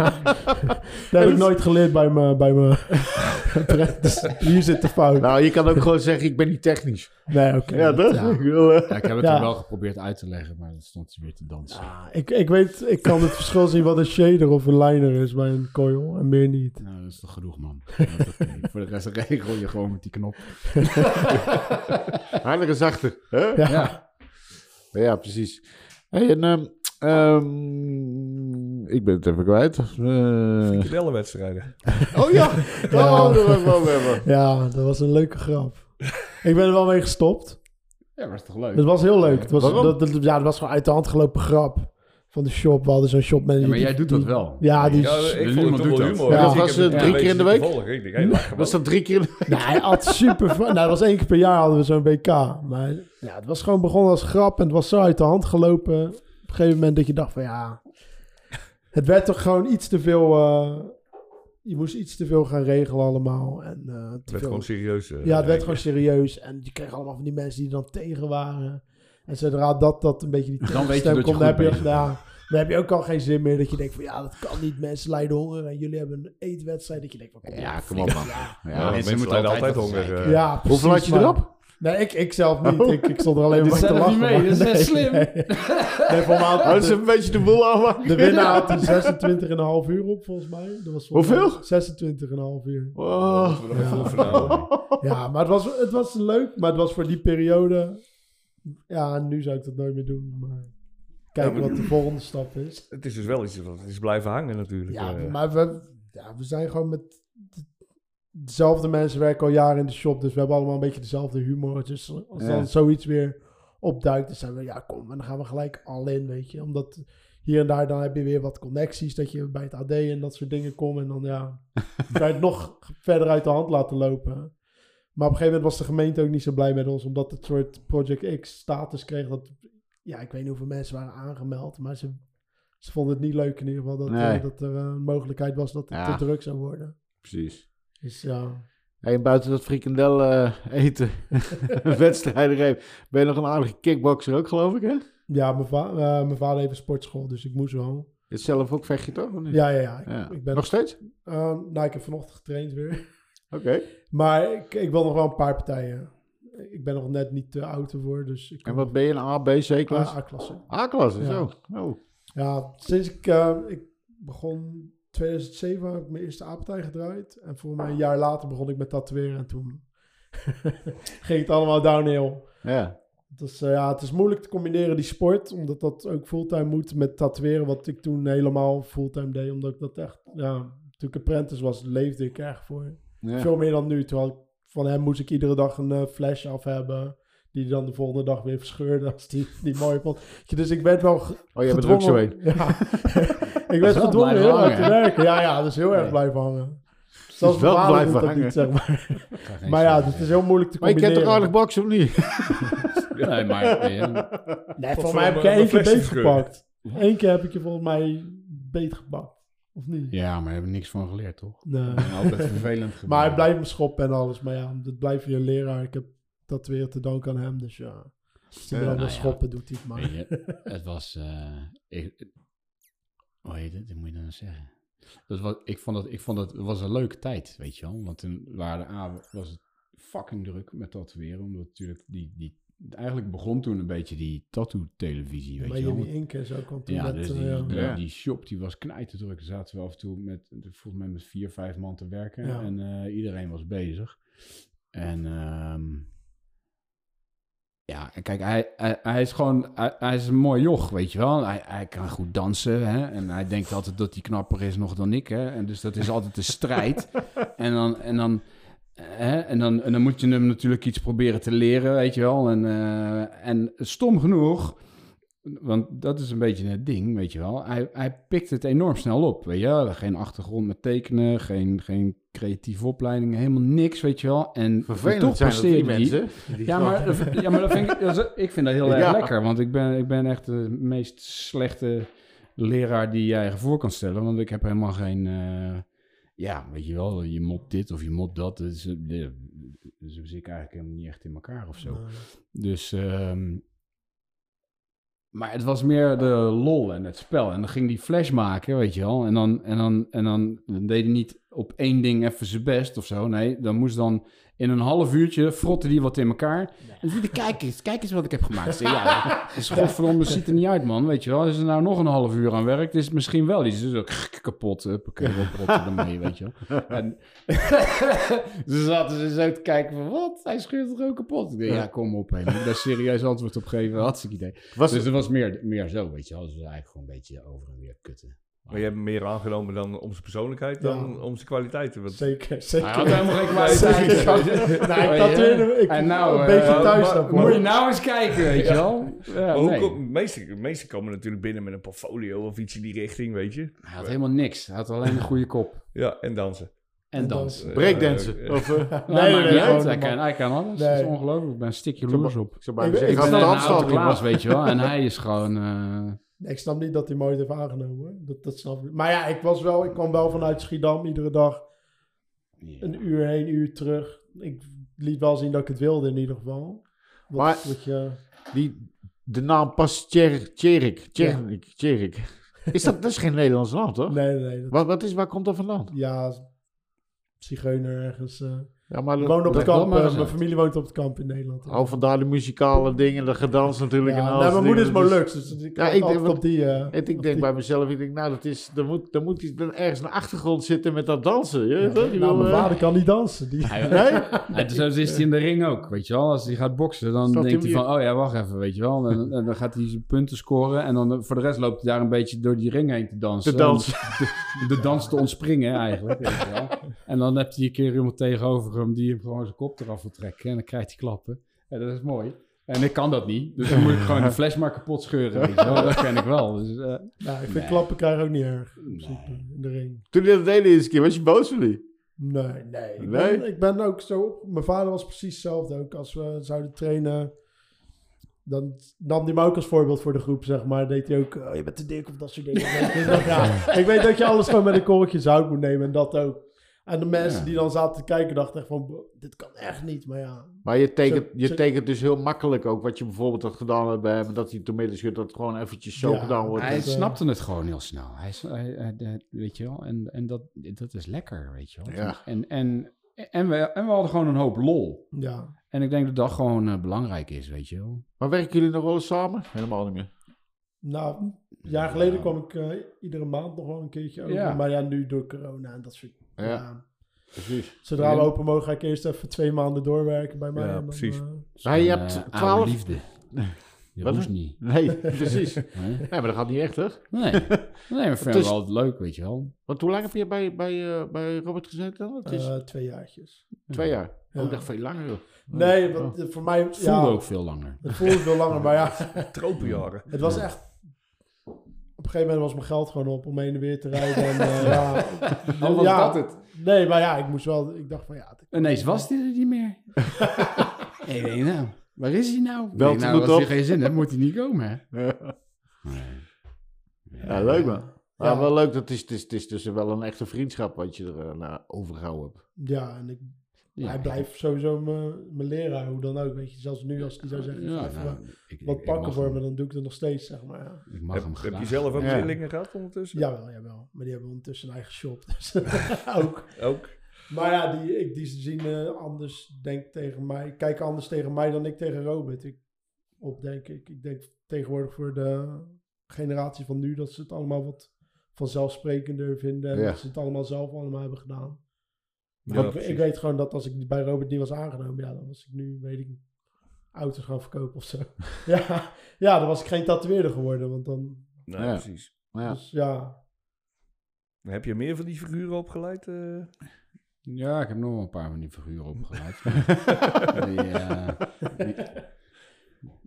Dat heb ik nooit geleerd bij mijn... Bij mijn dus hier zit de fout. Nou, je kan ook gewoon zeggen, ik ben niet technisch. Nee, oké. Ja, dat ja. ik wil, eh, Ja, ik heb het Ja. er wel geprobeerd uit te leggen, maar dan stond hij weer te dansen. Ja, ik, ik weet, ik kan het verschil zien wat een shader of een liner is bij een coil en meer niet. Nou, dat is toch genoeg, man. Voor de rest regel je gewoon met die knop. harder en zachter. Hè? Ja. Ja. Ja, precies. Hey, en, ehm, ehm, ik ben het even kwijt. Eh, Frikadellenwedstrijden. oh ja, oh, dat was wel weer. Ja, dat was een leuke grap. Ik ben er wel mee gestopt. Ja, is toch leuk? Het was heel leuk. Het was, dat- ja, het was gewoon uit de hand gelopen grap van de shop. We hadden zo'n shopmanager. Ja, maar jij die- doet dat wel. Ja, die... Ja, ik vond het doet wel dat. humor. Ja, weet je. was het drie keer in de week? Was dat drie keer? in de- Nee, hij had super... van- nou, dat was één keer per jaar hadden we zo'n WK. Maar ja, het was gewoon begonnen als grap en het was zo uit de hand gelopen. Op een gegeven moment dat je dacht van ja... Het werd toch gewoon iets te veel... eh, je moest iets te veel gaan regelen allemaal. En, eh, te Het werd veel- gewoon serieus. eh, Ja, het werd gewoon serieus. En je kreeg allemaal van die mensen die er dan tegen waren. En zodra dat, dat een beetje die Dan weet je tegenstem dat je komt, dan heb je, ja, dan heb je ook al geen zin meer. Dat je denkt van ja, dat kan niet. Mensen lijden honger en jullie hebben een eetwedstrijd. Dat je denkt van kom Ja, kom op man. Ja, Ja, Ja, mensen, moeten lijden altijd honger. eh. ja precies, Hoeveel had je maar- erop? Nee, ik, ik zelf niet. Oh. Ik, ik stond er alleen maar te lachen. niet mee, dat is nee, slim. Nee, nee voor mij had dat is een beetje de boel aan. de winnaar had er 26,5 uur op volgens mij. Dat was Hoeveel? mij 26,5 uur. Oh. Hoor. Ja, maar het was, het was leuk. Maar het was voor die periode... Ja, nu zou ik dat nooit meer doen. Maar kijken Ja, wat de volgende stap is. Het is dus wel iets wat is blijven hangen natuurlijk. Ja, eh. maar we, ja, we zijn gewoon met... de- Dezelfde mensen werken al jaren in de shop. Dus we hebben allemaal een beetje dezelfde humor. Dus als dan zoiets weer opduikt, dan zijn we... Ja, kom, en dan gaan we gelijk al in, weet je. Omdat hier en daar dan heb je weer wat connecties. Dat je bij het AD en dat soort dingen komt. En dan ja, kan je het nog verder uit de hand laten lopen. Maar op een gegeven moment was de gemeente ook niet zo blij met ons. Omdat het soort Project X status kreeg. Dat, ja, ik weet niet hoeveel mensen waren aangemeld. Maar ze, ze vonden het niet leuk in ieder geval. Dat, Nee. eh, dat er eh, een mogelijkheid was dat het Ja. te druk zou worden. Precies. Dus ja, Hey, en buiten dat frikandel eh, eten, wedstrijden geven, ben je nog een aardige kickboxer ook, geloof ik, hè? ja mijn, va- mijn vader heeft een sportschool. Dus ik moest wel. Is zelf ook vecht je toch? Ja, ja, ja. Ik, Ja. ik ben, Nog steeds? eh, nou, ik heb vanochtend getraind weer. Oké. Maar ik, ik wil nog wel een paar partijen. Ik ben nog net niet te oud ervoor. Dus ik En wat ben je, een A, B, C-klas? A-klasse. A-klasse, zo. Oh. Ja, sinds ik, eh, ik begon 2007 heb ik mijn eerste aappartij gedraaid. En voor mij een jaar later begon ik met tatoeëren. En toen ging het allemaal downhill. Ja. Dus eh, ja, het is moeilijk te combineren die sport. Omdat dat ook fulltime moet met tatoeëren. Wat ik toen helemaal fulltime deed. Omdat ik dat echt, ja, toen ik apprentice was, leefde ik erg voor. Ja. Veel meer dan nu. Terwijl ik- van hem moest ik iedere dag een eh, flash af hebben. Die hij dan de volgende dag weer verscheurde als die niet mooi vond. Dus ik ben wel Oh, jij bent er ook zo gedwongen- een. Ja. ik wel ben gedwongen heel hard te werken. Ja, ja, dat is heel erg blijven hangen. Zelfs wel mijn vader blijven dat hangen. niet, zeg maar. Maar ja, het is heel moeilijk te Maar je kent combineren. toch aardig boksen of niet? Nee, maar... Nee, volgens mij heb ik je een één keer beet gepakt. Eén keer heb ik je volgens mij beet gepakt. Of niet? Ja, maar daar hebben we niks van geleerd, toch? Nee. Altijd vervelend Maar hij blijft me schoppen en alles. Maar ja, dat blijft weer een leraar. Ik heb dat weer te danken aan hem. Dus ja, als hij wil nou ja. schoppen, doet hij het maar. Je, het was... eh ik, hoe heet het? Wat moet je dan zeggen? Dus wat, ik vond het, ik vond het, het was een leuke tijd, weet je wel. Want toen waren de avond, was het fucking druk met tatoeëren. Omdat natuurlijk die, die... Eigenlijk begon toen een beetje die tattoo-televisie, weet Maar je wel. jullie Ink en zo kwam toen Ja, dus eh, die, ja. die, Ja. die shop die was knijterdruk. Daar zaten we af en toe met, volgens mij met vier, vijf man te werken. Ja. En eh, iedereen was bezig. En ehm, ja, en kijk, hij, hij, hij is gewoon, hij, hij is een mooi joch, weet je wel. Hij, hij kan goed dansen, hè. En hij denkt altijd dat hij knapper is nog dan ik, hè. En dus dat is altijd een strijd. en dan... En dan Hè? En, dan, en dan moet je hem natuurlijk iets proberen te leren, weet je wel. En, eh, en stom genoeg, want dat is een beetje het ding, weet je wel. Hij, hij pikt het enorm snel op, weet je wel. Geen achtergrond met tekenen, geen, geen creatieve opleiding, helemaal niks, weet je wel. En Vervelend toch zijn dat die mensen. Ja, maar, ja, maar dat vind ik, dat is- ik vind dat heel erg lekker. Want ik ben, ik ben echt de meest slechte leraar die jij voor kan stellen. Want ik heb helemaal geen... eh, ja, weet je wel, je mot dit of je mot dat. Eh, ja, dus zit ik eigenlijk helemaal niet echt in elkaar of zo. Nee. Dus, ehm, maar het was meer de lol en het spel. En dan ging die flash maken, weet je wel. En dan, en dan, en dan, dan deed hij niet op één ding even zijn best of zo. Nee, dan moest dan in een half uurtje frotte die wat in elkaar. En dan kijk eens, kijk eens wat ik heb gemaakt. Ik ja, dat is godverdomme, ziet er niet uit, man. Weet je wel, als er nou nog een half uur aan werkt, is het misschien wel iets. Dus ook kapot, huppakee, oprotten ermee, weet je wel. En ze zaten ze zo te kijken van, wat? Hij scheurt toch ook kapot? Ik dacht, ja, kom op, hè. Moet ik daar serieus antwoord op geven? Hartstikke idee. Was Dus het was meer, meer zo, weet je wel. Dus eigenlijk gewoon een beetje over en weer kutten. Maar je hebt hem meer aangenomen dan om zijn persoonlijkheid dan Ja. om zijn kwaliteiten. Want Zeker, zeker. Hij had helemaal geen kwaliteit. Nou, ik ik En nou, een beetje eh, thuis. maar- dan, maar- Moet je nou eens kijken, weet je wel. Ja, nee. kom- de meeste, de meeste komen natuurlijk binnen met een portfolio of iets in die richting, weet je. Hij had helemaal niks. Hij had alleen een goede kop. Ja, en dansen. En En dans. Eh, breakdansen. eh, Of, Nee, nee, nee, nee, Hij kan, hij kan alles. Nee. Dat is ongelooflijk. Ik ben een stikje loers op. ik zou bijna Ik- zeggen, ik Ik auto Klaas, man. weet je wel. En hij is gewoon... eh, Nee, ik snap niet dat hij me ooit heeft aangenomen. Dat, dat snap ik. Maar ja, ik, was wel, ik kwam wel vanuit Schiedam iedere dag een uur heen, een uur terug. Ik liet wel zien dat ik het wilde in ieder geval. Wat, Maar- wat je, Die, de naam pas Tjerik. Tjerik. Is dat, dat is geen Nederlands land, toch? nee, nee. Dat, Wat, wat is, waar komt dat vandaan? ja, zigeuner ergens. eh Ja, maar dat- woon op het kamp. maar eh, mijn uit. familie woont op het kamp in Nederland. Oh, vandaar de muzikale dingen, de gedans natuurlijk. en ja, alles. nou, mijn moeder is. Dus- Molux, dus ik Ja, ja, ik altijd denk- op die... eh, ik denk die- bij mezelf, ik denk, nou, dat is, er, moet, er moet iets, er ergens een achtergrond zitten met dat dansen. Je weet toch? Die nou, mijn eh, vader kan niet dansen. Die, Nee? zo is hij in de ring ook, weet je wel. Als hij gaat boksen, dan Staat denkt hij van... Oh ja, wacht even, weet je wel. En, en dan gaat hij zijn punten scoren. En dan eh, voor de rest loopt hij daar een beetje door die ring heen te dansen. Te dansen. En De, de dans te ontspringen eigenlijk, weet je wel. En dan heb hij een keer iemand tegenover hem... die hem gewoon zijn kop eraf wil trekken. En dan krijgt hij klappen. En dat is mooi. En ik kan dat niet. Dus dan moet ik gewoon de fles maar kapot scheuren, weet je wel. Dat ken ik wel. Dus, eh, nou, ik vind Nee. klappen krijgen ook niet erg. In, Nee. principe, in de ring. Toen je dat deed de eerste keer, was je boos voor die? Nee, nee. Ik, Nee? Ben, ik ben ook zo... Mijn vader was precies hetzelfde ook. Als we zouden trainen... Dan nam hij me ook als voorbeeld voor de groep, zeg maar. Deed hij ook, oh, je bent te dik of dat soort dingen. ja, ik weet dat je alles gewoon met een korreltje zout moet nemen en dat ook. En de mensen Ja. die dan zaten te kijken dachten echt van, "Bro, dit kan echt niet. Maar ja, Maar je tekent, Zo- je zo- tekent dus heel makkelijk ook wat je bijvoorbeeld had gedaan hebt bij hem. Dat hij te midden schudt, dat het gewoon eventjes zo Ja, gedaan wordt. Hij eh, snapte het gewoon heel snel. Hij, weet je wel, en, en dat, dat is lekker, weet je wel. Ja. En, en, en, we, en we hadden gewoon een hoop lol. ja. En ik denk dat dat gewoon eh, belangrijk is, weet je wel. Maar werken jullie nog wel eens samen? Helemaal niet meer. Nou, een jaar geleden kwam ik eh, iedere maand nog wel een keertje over. Ja. Maar ja, nu door corona en dat soort... Ja. Ja. Precies. Zodra we open mogen, ga ik eerst even twee maanden doorwerken bij mij. Ja, en precies. eh, Maar je hebt eh, 12 liefde. Dan? niet. Nee, precies. hè? Nee, maar dat gaat niet echt, toch? Nee, nee maar vind wel altijd leuk, weet je wel. Want hoe lang heb je bij, bij, eh, bij Robert gezeten dan? Het is Eh, twee jaartjes. twee jaar. ja. Oh, ik dacht veel langer, joh. Nee, Oh. want, voor mij... Het voelde ja, ook veel langer. Het voelde veel langer, maar ja... Tropenjaren. Het was echt... Op een gegeven moment was mijn geld gewoon op om heen en weer te rijden. En, eh, ja, Dan was ja, dat het. Nee, maar ja, ik moest wel... Ik dacht van ja... Ineens was hij er niet meer. Ik denk, nou, waar is hij nou? Belt hem nou, als hij geen zin heeft, moet hij niet komen, hè? Ja, Nee. leuk man. Ja, Ja. wel leuk. Dat is, het, is, het is dus wel een echte vriendschap wat je er uh, hebt. Ja, en ik, Ja. hij blijft sowieso mijn mijn leraar, hoe dan ook. Weet je, zelfs nu als hij zou zeggen... Ja, ga even nou, ik, ik- wat ik pakken voor hem- me, dan doe ik het nog steeds, zeg maar. Ja. Ik mag Heb, hem heb je zelf ook Ja. leerlingen gehad ondertussen? Jawel, jawel. Maar die hebben ondertussen een eigen shop. Dus ook. Ook? Maar ja, die, ik, die zien eh, anders, denk tegen mij, kijken anders tegen mij dan ik tegen Robert. Ik, op, denk ik. Ik denk tegenwoordig voor de generatie van nu dat ze het allemaal wat vanzelfsprekender vinden. En Ja. dat ze het allemaal zelf allemaal hebben gedaan. Ja, Maar ik, weet gewoon dat als ik bij Robert niet was aangenomen, ja, dan was ik nu, weet ik, auto's gaan verkopen of zo. ja, ja, dan was ik geen tatoeëerder geworden, want dan, Ja. precies. Maar ja, dus ja, Heb je meer van die figuren opgeleid? eh? Ja, ik heb nog wel een paar van die figuren opgeleid. die, eh, die-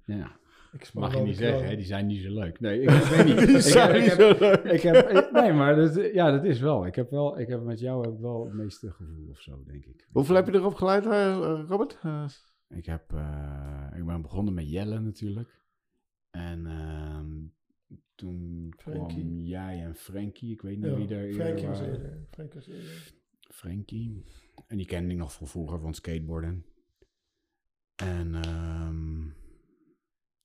ja, ik mag je niet zeggen, hè? Die zijn niet zo leuk. Nee, ik, weet niet. Die Ik, zijn heb- ik niet heb, zo leuk. ik heb, ik- nee, maar dat, ja, dat is wel. Ik heb wel, ik heb met jou heb ik wel het meeste gevoel of zo, denk ik. Hoeveel heb je erop geleid, eh, Robert? Eh, Ik, heb, eh, ik ben begonnen met Jelle natuurlijk. En ehm, toen kwam jij en Frankie. Ik weet niet Ja, wie daar Frankie was eerder. Frankie was eerder. Frankie. En die kende ik nog van vroeger van skateboarden. En ehm,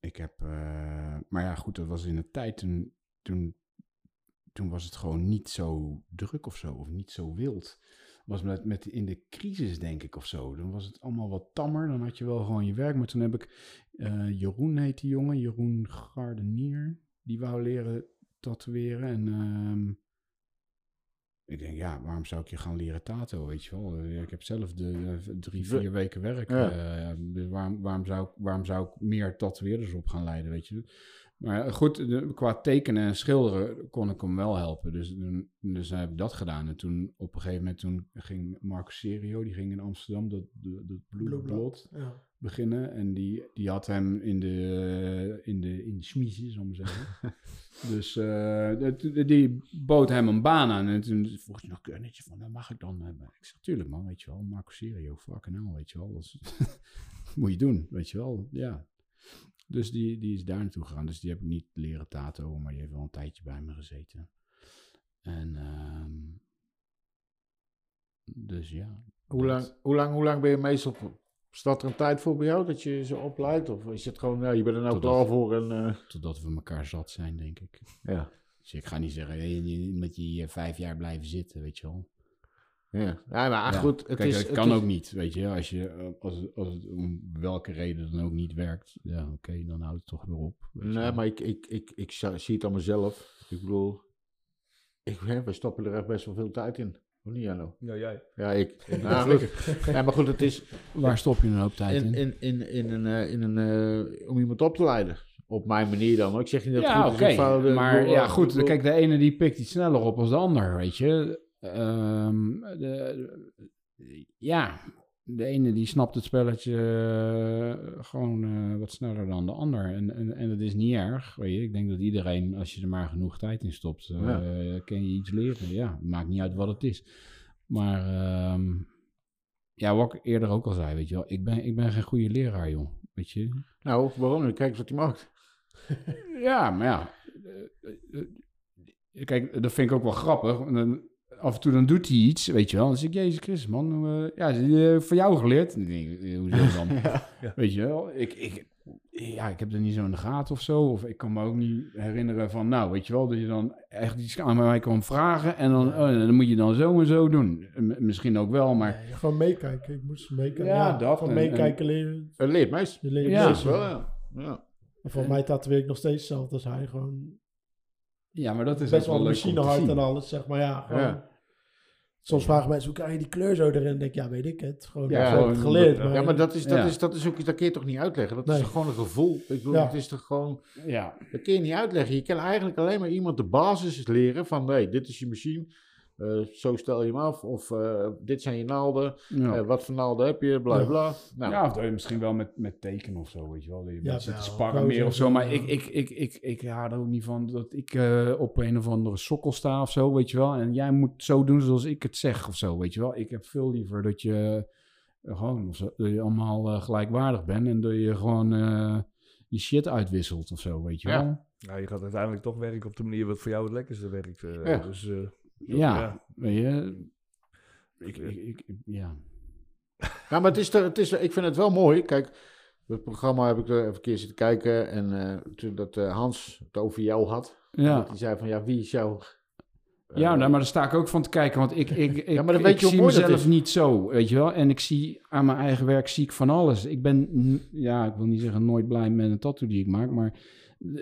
ik heb... eh, maar ja, goed, dat was in een tijd toen, toen... Toen was het gewoon niet zo druk of zo, of niet zo wild. Was met, met in de crisis, denk ik, of zo. Dan was het allemaal wat tammer. Dan had je wel gewoon je werk. Maar toen heb ik... eh, Jeroen heet die jongen, Jeroen Gardenier. Die wou leren tatoeëren. En ehm, ik denk, ja, waarom zou ik je gaan leren tato, weet je wel? Eh, Ik heb zelf de eh, drie, vier weken werk. Ja. eh, dus waarom, waarom, zou ik, waarom zou ik meer tatoeëerders op gaan leiden, weet je? Maar goed, de- qua tekenen en schilderen kon ik hem wel helpen. Dus, toen- dus heb ik dat gedaan. En toen op een gegeven moment toen ging Marco Serio, die ging in Amsterdam dat, dat, dat Blue Blue Blood. Blood Ja. Beginnen. En die, die had hem in de, in de, in de smiezen, zal ik maar zeggen. dus eh, die bood hem een baan aan. En toen vroeg hij nog keurnetje van, dat mag ik dan hebben? Ik zeg, tuurlijk man, weet je wel. Marco Serio, fucking hell, weet je wel. Dat is- moet je doen, weet je wel. Ja. Dus die, die is daar naartoe gegaan. Dus die heb ik niet leren tato, maar die heeft wel een tijdje bij me gezeten. En ehm, dus ja. hoe, lang, hoe, lang, hoe lang ben je meestal... Staat er een tijd voor bij jou dat je ze opleidt? Of is het gewoon, ja, je bent er nou Totdat- klaar voor en... eh, Totdat we elkaar zat zijn, denk ik. ja. Dus ik ga niet zeggen, hey, je moet je hier vijf jaar blijven zitten, weet je wel. Ja. ja, maar Ja, goed, het Kijk, is... het kan is- ook niet, weet je. Als, je, eh, als, als het om welke reden dan ook niet werkt, ja, oké, dan houdt het toch weer op. Nee, wel. maar ik, ik, ik, ik zie het aan mezelf. Ik bedoel, ik, we stoppen er echt best wel veel tijd in. Of niet, Janno? Ja, jij. Ja, ik. Nou, goed. Ja, maar goed, het is Waar stop je een hoop tijd in, in? in, in, in een, eh, in een, eh, om iemand op te leiden. Op mijn manier dan. hoor. Ik zeg niet dat het ja, goed oké. is of fout. Ik maar ja, eh, goed. Kijk, de ene die pikt iets sneller op als de ander, weet je. Ehm, de, ja, de ene die snapt het spelletje eh, gewoon eh, wat sneller dan de ander. En, en, en dat is niet erg, weet je. Ik denk dat iedereen, als je er maar genoeg tijd in stopt, Ja. kan je iets leren. Ja, maakt niet uit wat het is. Maar ehm, ja, wat ik eerder ook al zei, weet je wel. Ik ben, ik ben geen goede leraar, joh. Weet je. Nou, waarom niet? Kijk eens wat hij maakt. Ja, maar ja. Kijk, dat vind ik ook wel grappig. Af en toe dan doet hij iets, weet je wel. Dan zeg ik, Jezus Christus, man. eh, ja, eh, van jou geleerd. Dan denk ik, eh, hoezo dan? Ja. Weet je wel. Ik, ik, ja, ik heb er niet zo in de gaten of zo. Of ik kan me ook niet herinneren van, nou, weet je wel. Dat je dan echt iets aan mij kan vragen. En dan, oh, dan moet je dan zo en zo doen. M- misschien ook wel, maar... Gewoon meekijken. Ik moest meekijken. Ja, Ja, dat Gewoon en- meekijken leren. Het leert leert Ja. meest wel, wel. ja. ja. En volgens mij tatoeëer ik nog steeds hetzelfde als hij. Gewoon Ja, maar dat is best ook wel leuk om te machinehard zien. en alles, zeg maar. Ja, gewoon, Ja. Soms vragen mensen, hoe krijg je die kleur zo erin? Dan denk ik, ja, weet ik het. Gewoon, Ja, gewoon geleerd. Maar, Ja, maar dat is, dat, Ja. is, dat is ook iets, dat kun je toch niet uitleggen? Dat Nee. is toch gewoon een gevoel? Ik bedoel, Ja. het is toch gewoon... Ja, Dat kun je niet uitleggen. Je kan eigenlijk alleen maar iemand de basis leren van... Nee, dit is je machine. Eh, zo stel je hem af. Of eh, dit zijn je naalden. ja. eh, wat voor naalden heb je? Bla, Ja. bla. Nou, ja, of dat je misschien wel met, met tekenen of zo, weet je wel. Dat je Ja, zit te wel. sparren meer of zo. Maar ik, ik, ik, ik, ik hou er ook niet van dat ik eh, op een of andere sokkel sta of zo, weet je wel. En jij moet zo doen zoals ik het zeg of zo, weet je wel. Ik heb veel liever dat je gewoon, of zo, dat je allemaal eh, gelijkwaardig bent. En dat je gewoon eh, je shit uitwisselt of zo, weet je Ja. wel. Ja, je gaat uiteindelijk toch werken op de manier wat voor jou het lekkerste werkt. eh, Ja. Dus, Ja, Ja. weet je. Ik, ik, ik, ik- ja. Ja, maar het is, er- het is, er- ik vind het wel mooi. Kijk, het programma heb ik er even een keer zitten kijken. En eh, toen dat eh, Hans het over jou had. Ja. Hij zei van, ja, wie is jou... Ja, eh, nou, maar daar sta ik ook van te kijken. Want ik, ik, ik, Ja, maar dan weet ik je hoe zie mezelf niet zo, weet je wel. En ik zie aan mijn eigen werk zie ik van alles. Ik ben, ja, ik wil niet zeggen nooit blij met een tattoo die ik maak, maar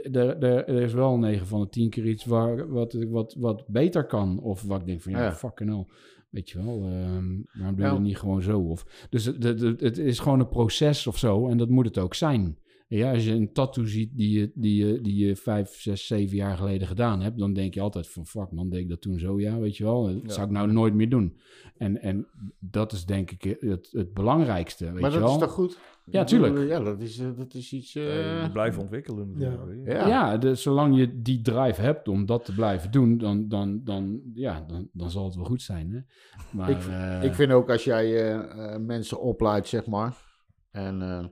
er, er, er is wel 9 van de 10 keer iets waar, wat, wat, wat beter kan. Of wat ik denk van, ja, Ja. fucking hell. Weet je wel, ehm waarom doe je Ja. het niet gewoon zo? Of, dus het, het- het is gewoon een proces of zo en dat moet het ook zijn. Ja, als je een tattoo ziet die je, die, je, die je vijf, zes, zeven jaar geleden gedaan hebt, dan denk je altijd van fuck man, deed ik dat toen zo? Ja, weet je wel, dat Ja. zou ik nou nooit meer doen. En, en dat is denk ik het, het belangrijkste, weet maar je dat wel. is toch goed? Ja, Ik bedoel, tuurlijk. Ja, dat is, eh, dat is iets... je blijft ontwikkelen natuurlijk. Ja. weet je. ja. Ja, dus zolang je die drive hebt om dat te blijven doen, dan, dan, dan, ja, dan, dan zal het wel goed zijn. Hè? Maar, Ik- eh, Ik vind ook als jij mensen opleidt, zeg maar. En, eh,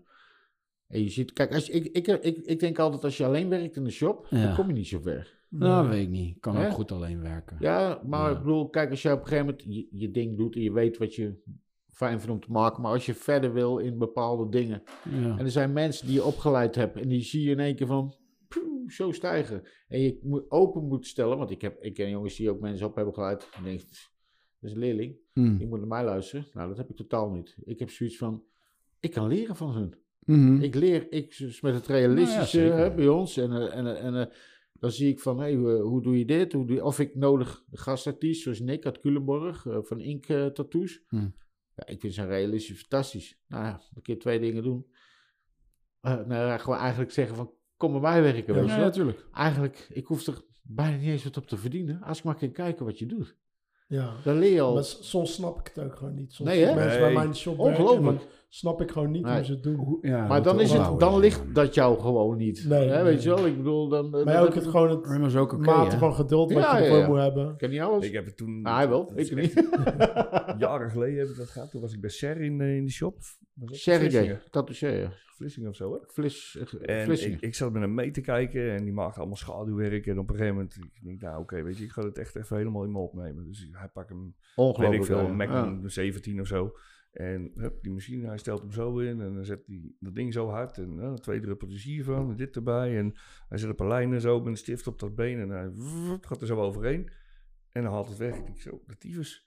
en je ziet, kijk, als je, ik, ik, ik, ik denk altijd als je alleen werkt in de shop, Ja. dan kom je niet zo ver. Nou, weet ik niet. Kan ook goed alleen werken. Ja, maar Ja. ik bedoel, kijk, als je op een gegeven moment je, je ding doet en je weet wat je fijn vindt om te maken, maar als je verder wil in bepaalde dingen. Ja. En er zijn mensen die je opgeleid hebt en die zie je in één keer van poeh, zo stijgen. En je moet open moet stellen, want ik, heb, ik ken jongens die ook mensen op hebben geleid. En denk, dat is een leerling. Hm. Je moet naar mij luisteren. Nou, dat heb ik totaal niet. Ik heb zoiets van, ik kan leren van hun. Mhm. Ik leer, ik dus met het realistische Nou ja, zeker. hè, bij ons. En, eh, en, eh, en eh, dan zie ik van, hey, hoe doe je dit? Hoe doe je, of ik nodig gastartiest, zoals Nick uit Culemborg, van Ink Tattoos. Hm. Ja, ik vind zijn realistisch fantastisch. Nou ja, een keer twee dingen doen. Nou ja, gewoon eigenlijk zeggen van, kom bij mij werken. Ja, natuurlijk. Eigenlijk, ik hoef er bijna niet eens wat op te verdienen. Als ik maar kan kijken wat je doet. Ja. Dan leer je al. Maar soms snap ik het ook gewoon niet. Soms Nee, ik hè? mensen Nee. bij mij in de shop Ongelooflijk. snap ik gewoon niet Nee. hoe ze het doen. Ja, Maar dan, is het, dan ja. ligt dat jou gewoon niet. Nee, hè, nee. weet je wel? Ik bedoel, dan... dan Maar heb ook het gewoon het is ook oké, mate hè? van geduld wat Ja, je ervoor ja. moet hebben. Ik ken niet alles. Ik heb het toen... Ah, hij wel, ik niet. Jaren geleden heb ik dat gehad. Toen was ik bij Ser in, in de shop. Sergej, Vlissingen? Vlissingen of zo, hè? Flis, En Vlissingen. ik, ik zat met hem mee te kijken en die maakte allemaal schaduwwerk. En op een gegeven moment, ik denk, nou oké, weet je, ik ga het echt even helemaal in me opnemen. Dus hij pakt hem, weet Ongelooflijk. ik veel, een Ja. Magnum 17 of zo. En hup, die machine, hij stelt hem zo in en dan zet hij dat ding zo hard. En uh, twee druppeltjes hiervan en dit erbij. En hij zet een paar lijnen zo met een stift op dat been en hij gaat er zo overheen. En dan haalt het weg. Ik denk zo, tyfus.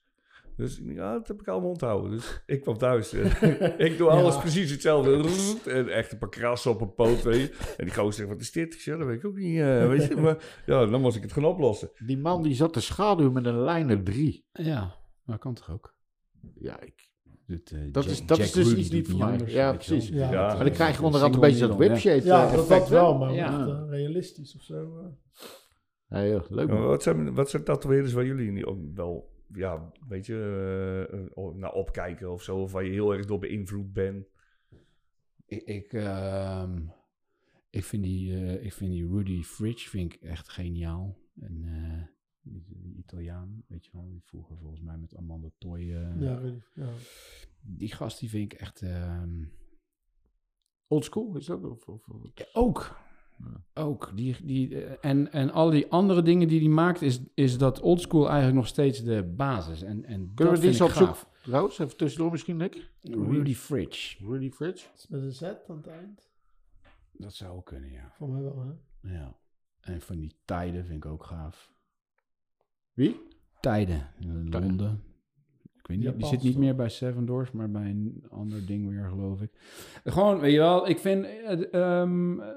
Dus ja, dat heb ik allemaal onthouden. Dus ik kwam thuis. ik doe alles Ja. precies hetzelfde. En echt een paar krassen op een poot. Weet je. En die gozer zegt, wat is dit? Ik zeg, dat weet ik ook niet. eh, weet je. Maar ja, dan moest ik het gaan oplossen. Die man die zat te schaduwen met een lijner 3. Ja, maar kan toch ook? Ja, ik, Doet, eh, dat Jack- is, dat Jack is dus iets niet mij. anders, Ja, precies. Ja. Ja. Maar dan krijg je onderhand een beetje dat needle, whipshade Ja, eh, dat, dat wel, maar Ja. echt, realistisch of zo. Ja, leuk wat, zijn, wat zijn tatoeëerders waar jullie niet, ook wel, ja, weet je, eh, eh, naar opkijken of zo? Of waar je heel erg door beïnvloed bent? Ik, ik, ehm, ik, vind die, eh, ik vind die Rudy Fridge vind ik echt geniaal. En eh, die, Italiaan, weet je wel, die vroeger volgens mij met Amanda Toy. Ja, ja. Die gast die vind ik echt... ehm, Old school, is dat? Of, of, of- ook. Ook. Die, die, eh, en, en al die andere dingen die hij maakt, is, is dat oldschool eigenlijk nog steeds de basis. En, en Kunnen we die eens opzoeken? Trouwens, even tussendoor misschien, Nick. Rudy Fridge. Rudy Fridge. Met een Z aan het eind. Dat zou ook kunnen, ja. Voor mij wel, hè? ja. En van die tijden vind ik ook gaaf. Wie? Tijden in Londen. Ik weet niet, die zit niet toch? meer bij Seven Doors, maar bij een ander ding weer, geloof ik. Gewoon, weet je wel, ik vind... eh, ehm, eh,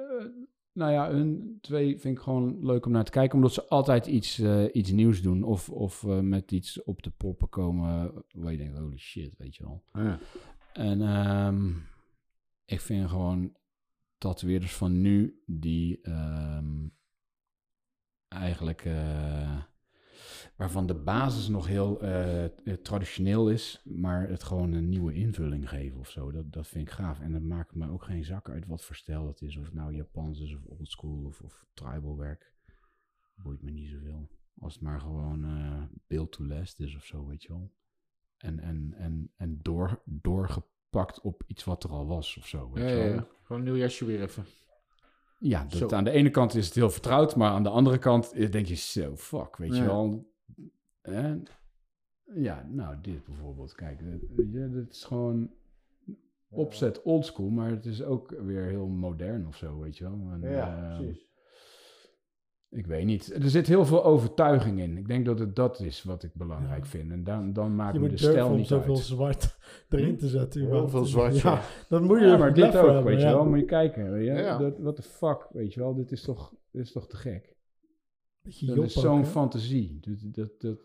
nou ja, hun twee vind ik gewoon leuk om naar te kijken. Omdat ze altijd iets, eh, iets nieuws doen. Of, of eh, met iets op de poppen komen. Waar je denkt, holy shit, weet je wel. Ja. En ehm, ik vind gewoon tatoeëerders van nu die ehm, eigenlijk eh, waarvan de basis nog heel eh, eh, traditioneel is, maar het gewoon een nieuwe invulling geven of zo. Dat, dat vind ik gaaf. En dat maakt me ook geen zak uit wat voor stijl het is. Of het nou Japans is of oldschool of, of tribal werk. Boeit me niet zoveel. Als het maar gewoon eh build to last is of zo, weet je wel. En, en, en, en door, doorgepakt op iets wat er al was of zo. Weet Ja, je wel. ja. Gewoon een nieuw jasje weer even. Ja, dat, aan de ene kant is het heel vertrouwd, maar aan de andere kant denk je, zo, fuck, weet je wel. Hè? Ja, nou, dit bijvoorbeeld. Kijk, je, dit is gewoon opzet oldschool, maar het is ook weer heel modern of zo, weet je wel. En, Ja, eh, precies. Ik weet niet. Er zit heel veel overtuiging in. Ik denk dat het dat is wat ik belangrijk vind. En dan, dan maakt Je me de stijl om niet zoveel uit. zwart erin te zetten. Heel veel zwart, ja. Ja, dat moet je Ja, maar dit ook, voor hebben, weet je wel. Moet je kijken, weet je. Ja. Dat, what the fuck, weet je wel. Dit is toch, dit is toch te gek. Beetje Dat is zo'n fantasie. Dat, dat, dat,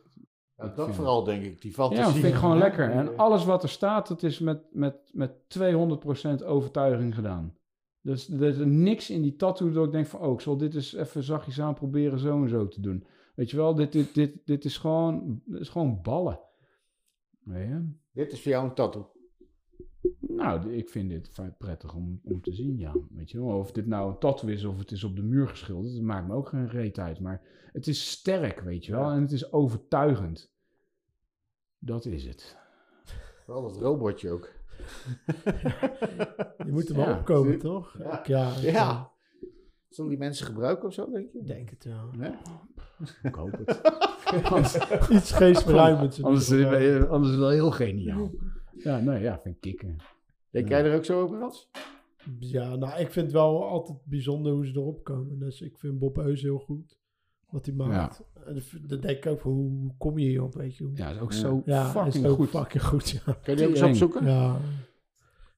Ja, dat vind- vooral, denk ik. Die fantasie. ja, dat vind ik gewoon Ja. lekker. En alles wat er staat, dat is met, met, met 200% overtuiging gedaan. Dus er is niks in die tattoo dat ik denk van... oh, ik zal dit eens even zachtjes aan proberen zo en zo te doen. Weet je wel, dit, dit, dit, dit, is, gewoon, dit is gewoon ballen. Je? Dit is voor jou een tattoo. Nou, ik vind dit prettig om, om te zien, ja. Weet je wel, of dit nou een tattoo is of het is op de muur geschilderd, dat maakt me ook geen reet uit. Maar het is sterk, weet je wel, Ja. en het is overtuigend. Dat is het. Vooral dat robotje ook. Je moet er wel Ja. opkomen, toch? Ja. Ik- ja, Ja. Zullen die mensen gebruiken of zo, denk je? Ik denk het wel. Nee? Ik hoop het. anders, Iets geestverruimends. anders, anders is het wel heel geniaal. Ja, nee, ja, vind ik kicken. Denk Ja. jij er ook zo over, Rats? Ja, nou, ik vind het wel altijd bijzonder hoe ze erop komen. Dus ik vind Bob Eus heel goed. Wat hij maakt. En dan- dan denk ik ook van, hoe, kom je hierop, weet je? Hoe, Ja, is ook Ja. zo ja, fucking is ook goed. fucking goed, ja. Kun je die ook eens opzoeken? Ja,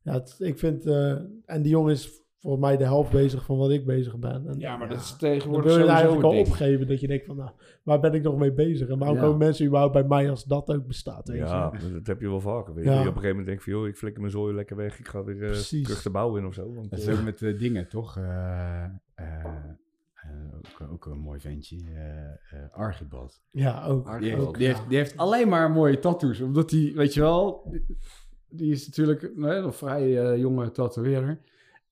ja het- ik vind... eh, en die jongen is volgens mij de helft bezig van wat ik bezig ben. En, Ja, maar dat is Dan tegenwoordig wil je eigenlijk al ding. opgeven. Dat je denkt van, nou, waar ben ik nog mee bezig? En waarom Ja. komen mensen überhaupt bij mij als dat ook bestaat? Weet Ja, je? dat heb je wel vaker. Weet je. Ja. Dat je op een gegeven moment denkt van, joh, ik flikker mijn zooi lekker weg. Ik ga weer eh, Precies. terug de bouw in of zo. Want, Dat is eh, ook met eh, dingen, toch? Eh, eh, eh, ook, ook een mooi ventje. eh eh, Archibald. Ja, ook. Archibald. Die heeft, ook, die, ja. heeft, die heeft alleen maar mooie tattoos. Omdat hij, weet je wel, die, die is natuurlijk een vrij jonge tatoeëerder.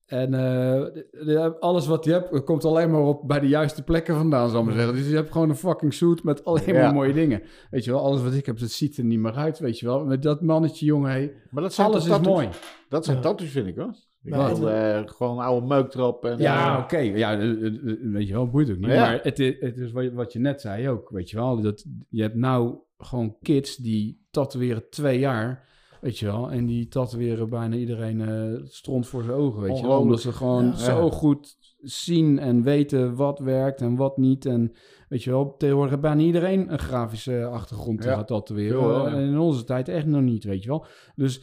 En eh, alles wat hij hebt, komt alleen maar op bij de juiste plekken vandaan, zal ik maar zeggen. Dus je hebt gewoon een fucking suit met alleen maar Ja. mooie dingen. Weet je wel, alles wat ik heb, dat ziet er niet meer uit, weet je wel. Met dat mannetje, jongen, hey, Maar dat zijn alles is tattoos? mooi. Dat zijn tattoos, vind ik hoor. Ik bedoel, eh, gewoon oude meuk erop. En, Ja, eh, oké. Ja, eh, eh, eh, weet je wel, boeit ook niet. Ja. Maar het is, het is wat, je- wat je net zei ook, weet je wel. Dat, je hebt nou gewoon kids die tatoeëren twee jaar, weet je wel. En die tatoeëren bijna iedereen eh stront voor zijn ogen, weet je wel. Omdat ze gewoon Ja. zo goed zien en weten wat werkt en wat niet. En weet je wel, tegenwoordig heeft bijna iedereen een grafische achtergrond te Ja. gaan tatoeëren. Ja. In onze tijd echt nog niet, weet je wel. Dus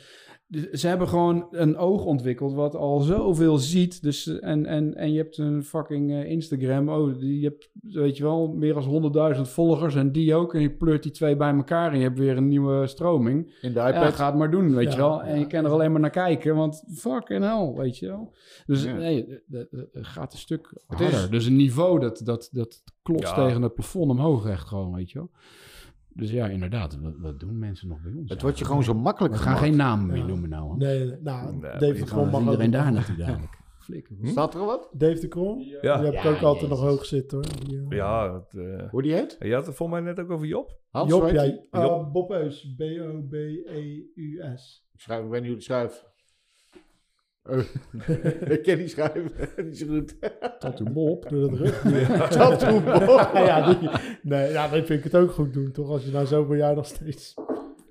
ze hebben gewoon een oog ontwikkeld wat al zoveel ziet. Dus, en, en, en je hebt een fucking eh, Instagram. Oh, die, je hebt, weet je wel, meer dan 100.000 volgers. En die ook. En je pleurt die twee bij elkaar. En je hebt weer een nieuwe stroming. In de Ja, iPad. ga het maar doen, weet Ja, je wel. En ja. je kan er alleen maar naar kijken. Want fucking hell, weet je wel. Dus Ja. nee, het- het gaat een stuk Het is- harder. Dus een niveau dat, dat, dat klotst Ja. tegen het plafond omhoog echt gewoon, weet je wel. Dus ja, inderdaad. Wat, wat doen mensen nog bij ons? Het wordt je gewoon zo makkelijk We gaan gemaakt. geen naam meer Ja. noemen nou. hè. Nee, nee, nou, Nee, Dave de Krom mag iedereen daar nog- naartoe dadelijk. Flikker. Hm? Staat er al wat? Dave de Krom? Ja. Die heb ik Ja, ook altijd nog hoog zitten hoor. Die, eh, ja, het, eh, Hoe die heet? je had het volgens mij net ook over Job. Hans, Job, eh, Job. Bob Eus. E B-O-B-E-U-S. Ik schrijf, ik weet niet hoe die schrijft. Oh, ik ken die schrijven. niet zo goed. Tattoo Bob. Door dat rug. Tattoo Bob. ja, die, nee, ja, dan vind ik het ook goed doen, toch? Als je nou zoveel jaar nog steeds...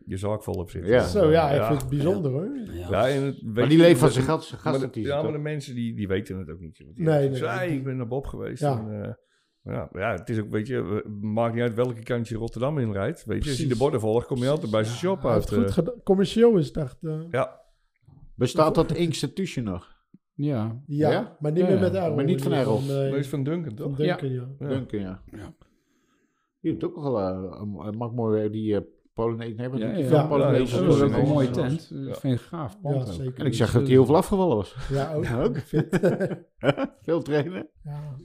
Je zaak volop zit. Ja. Zo, ja, ik vind het bijzonder hoor. Ja, en het, Maar die leeft van zijn gast, maar de- gastenartiest. Ja, maar de mensen die, die weten het ook niet. Die Nee, zeggen, nee, zo, nee. "Hey, ik ben naar Bob geweest. Ja. En, eh, ja, ja, het is ook, weet je, maakt niet uit welke kant je Rotterdam inrijdt. Weet je, als je de borden volgt, kom je altijd bij zijn shop uit. het goed eh. Commercieel is het echt... eh, ja, Bestaat dat institution nog? Ja. Ja, Ja? maar niet Ja, meer ja. met Errol. Maar niet van Errol. nee, is van Duncan, van toch? Duncan, ja. Ja. Duncan, ja. Ja. Die heeft ook wel eh, een, een maakt mooi die uh, Polonaise. Nee, wat Ja, doet die ja. van Ja, Polonaise? ja, Dat is ook een mooie tent. Dat Ja. vind ik gaaf pand Ja, ook. zeker. En ik zag dat hij heel veel afgevallen was. Ja, ook. Ja, ook. Fit. Veel trainen. ja.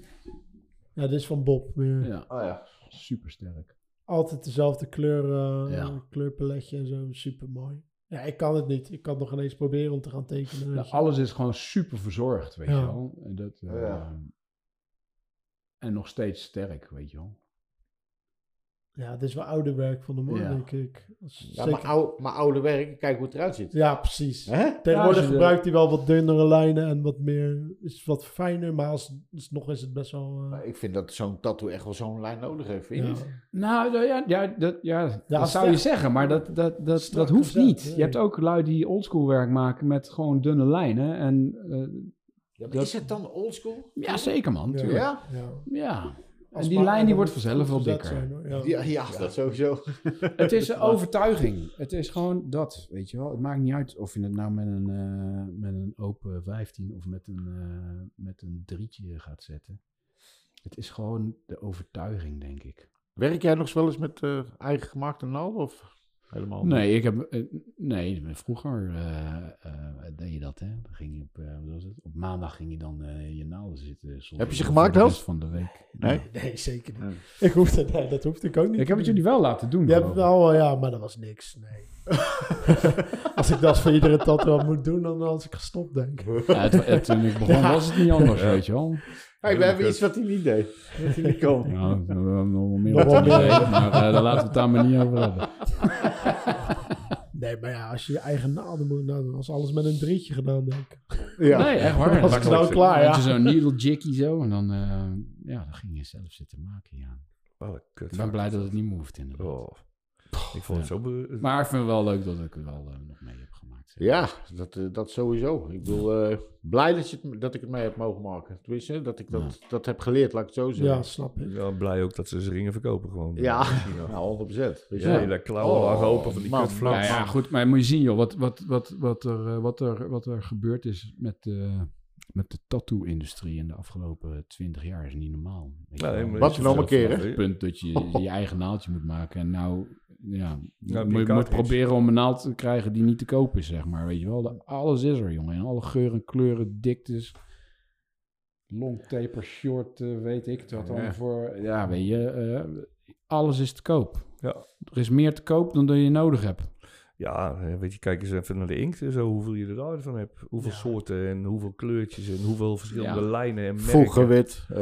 ja, dit is van Bob. Weer. Ja, Oh ja. super sterk. Altijd dezelfde kleur, eh, Ja. kleurpaletje en zo. Super mooi. Ja, ik kan het niet. Ik kan het nog ineens proberen om te gaan tekenen. je. alles is gewoon super verzorgd, weet Ja. je wel. En, dat, eh, Ja. en nog steeds sterk, weet je wel. Ja, dit is wel oude werk van de man, Ja. denk ik. Is Ja, zeker- maar, oude, maar oude werk, kijk hoe het eruit ziet. Ja, precies. Hè? Tegenwoordig Ja, gebruikt hij wel wat dunnere lijnen en wat meer, is wat fijner, maar als, alsnog is het best wel... eh, Maar ik vind dat zo'n tattoo echt wel zo'n lijn nodig heeft, vind je ja. niet? Nou, nou ja, ja, dat, ja, dat zou het je zeggen, maar dat, dat, dat, dat hoeft gezet, niet. nee. Je hebt ook lui die oldschool werk maken met gewoon dunne lijnen. En eh, Ja, maar Dat- Is het dan oldschool? ja, zeker man. Ja. tuurlijk. Ja? En die lijn die wordt vanzelf wel dikker. zijn, hoor. ja. Ja, ja, dat sowieso. Het is een overtuiging. Het is gewoon dat, weet je wel. Het maakt niet uit of je het nou met een, eh, met een open 15 of met een, eh, met een drietje gaat zetten. Het is gewoon de overtuiging, denk ik. Werk jij nog wel eens met eh, eigen gemaakte naald of helemaal? Nee, ik heb, eh, nee vroeger eh, eh, deed je dat, hè. Dan ging je op, eh, wat was het? op maandag ging je dan eh, je naalden zitten. Heb je ze gemaakt, rest van de week. Nee? Nee, zeker niet. Nee. Ik hoefde, nee, dat hoefde ik ook niet Ik heb het jullie wel laten doen. Je hebt geloof ik. wel, ja, maar dat was niks, nee. Als ik dat voor iedere tattoo moet doen, dan had ik gestopt, denk ik. Ja, het, het- toen ik begon was het niet anders, weet je wel. Hey, we hebben iets wat hij niet deed. Wat hij niet kon. Nou, we hebben nog wel meer op maar eh, daar laten we het daar maar niet over hebben. Nee, maar ja, als je je eigen naalden moet, nou, dan was alles met een drietje gedaan, denk ik. Ja. Nee, echt waar. Dan was nou klaar, Had je ja. zo'n needle jiggy zo en dan, eh, ja, dan ging je zelf zitten maken, ja. Oh, kut. Ik ben blij dat het niet meer hoeft inderdaad. Oh. Ik vond het zo... Maar ik vind het wel leuk dat ik er wel eh, nog mee heb Ja, dat, eh, dat sowieso. Ik bedoel, eh, blij dat, je het, dat ik het mee heb mogen maken. Tenminste, dat ik dat, dat heb geleerd, laat ik het zo zeggen. Ja, snap ik. Ja, blij ook dat ze ze ringen verkopen gewoon. Ja, Ja. nou, 100 Weet je Ja, wel. hele klauwen lagen open van die man, kutvlak. Ja, ja, goed, maar moet je zien joh, wat, wat, wat, wat, er, eh, wat, er, wat er gebeurd is met, eh, met de tattoo-industrie in de afgelopen twintig jaar is niet normaal. Nee, Wat is nog een keer, het punt dat je je eigen naaldje moet maken. En nou, ja, Ja, je moet, moet proberen om een naald te krijgen die niet te koop is, zeg maar. Weet je wel, De- alles is er, jongen. En alle geuren, kleuren, diktes. Long taper, short, eh, weet ik. Het wat allemaal Ja. voor. Ja, weet je, eh, alles is te koop. Ja. Er is meer te koop dan dat je nodig hebt. Ja, weet je, kijk eens even naar de inkt en zo, hoeveel je er daarvan hebt. Hoeveel Ja. soorten en hoeveel kleurtjes en hoeveel verschillende Ja. lijnen en merken. Vogelwit. eh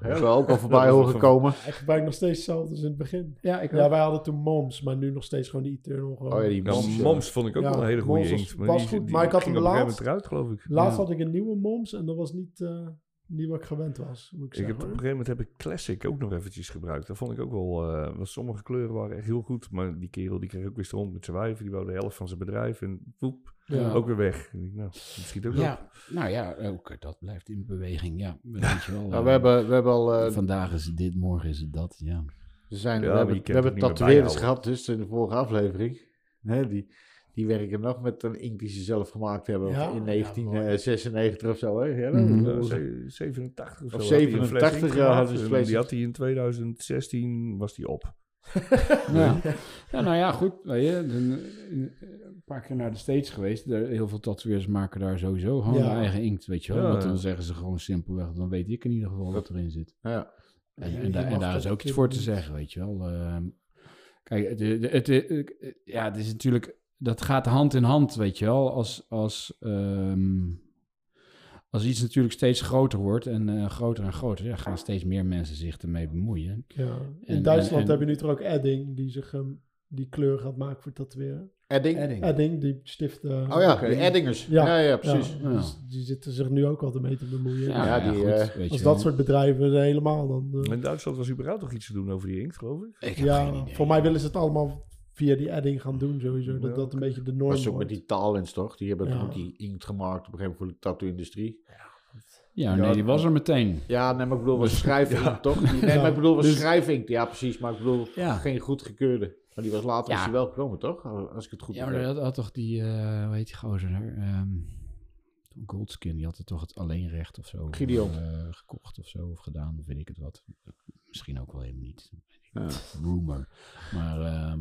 hebben we ook al voorbij horen wel komen. Ik gebruik nog steeds hetzelfde als in het begin. Ja, ik Ja, wij hadden toen Moms, maar nu nog steeds gewoon die Eternal. Gewoon. Oh ja, die Ja, Moms, ja. Moms vond ik ook Ja, wel een hele goede inkt. was die, goed, die maar ik had hem laatst- eruit, geloof ik. Laatst Ja. had ik een nieuwe Moms en dat was niet, eh, niet wat ik gewend was, moet ik Ik zeggen. heb, op een gegeven moment heb ik Classic ook nog eventjes gebruikt. Dat vond ik ook wel... eh, want sommige kleuren waren echt heel goed. Maar die kerel die kreeg ook weer stront met zijn wijven. Die wou de helft van zijn bedrijf. En poep, Ja. ook weer weg. Ik nou, dat schiet ook op. Ja, nou ja, ook dat blijft in beweging. Ja, weet je wel. Nou, eh, we, hebben, we hebben al... eh, Vandaag is het dit, morgen is het dat. Ja. we, zijn, Ja, we hebben, we hebben tatoeëerders gehad dus in de vorige aflevering. Hè, die, die werken nog met een inkt die ze zelf gemaakt hebben. Ja, in ja, 1996 of zo. Hè? Ja, Mhm. Ja, hoe- ze- 87 of zo. Of had hij een fles 87 inkt jaar gemaakt. hadden ze En fles Die had hij in 2016, was die op. Ja. ja, nou ja, goed. Weet je, dan, eh, een paar keer naar de States geweest. Er, heel veel tatoeëerders maken daar sowieso gewoon Ja. hun eigen inkt, weet je wel. Ja, Want dan ja. zeggen ze gewoon simpelweg, dan weet ik in ieder geval wat erin zit. Ja. En, en, daar- en is ook iets voor te zeggen, weet je wel. Ehm, kijk, het, het, het- het- ja, het is natuurlijk, dat gaat hand in hand, weet je wel. Als, als, ehm, als iets natuurlijk steeds groter wordt en eh, groter en groter, ja, gaan steeds meer mensen zich ermee bemoeien. Ja. In En- Duitsland en- en- heb je nu toch ook Edding, die zich ehm, die kleur gaat maken voor tatoeëren. Edding? Edding, die stift... eh, Oh ja, Oké. die Eddingers. Ja, Ja, ja, precies. Ja, dus die zitten zich nu ook altijd mee te bemoeien. Ja, Ja, ja, die, goed, eh, weet Als je dat wel. soort bedrijven helemaal dan... eh, In Duitsland was überhaupt nog iets te doen over die inkt, geloof ik. Ja, voor mij willen ze het allemaal via die adding gaan doen sowieso. Dat dat een beetje de norm was ook met die taalens toch? Die hebben Ja. die inkt gemaakt op een gegeven moment voor de tattoo-industrie. Ja, nee, die was er meteen. Ja, nee, maar ik bedoel, was schrijfinkt toch? Die- Nee, Ja. maar ik bedoel, was Dus- schrijfinkt. Ja, precies. Maar ik bedoel, Ja. geen goedgekeurde. Maar die was later Ja. is die wel gekomen, toch? Als ik het goed Ja, maar dat had toch die, eh hoe heet die gozer daar? Ehm, Goldskin, die had er toch het alleenrecht of zo Gideon. eh, gekocht of zo, of gedaan, of weet ik het wat. Misschien ook wel helemaal niet. Ja. Rumor. Maar ehm,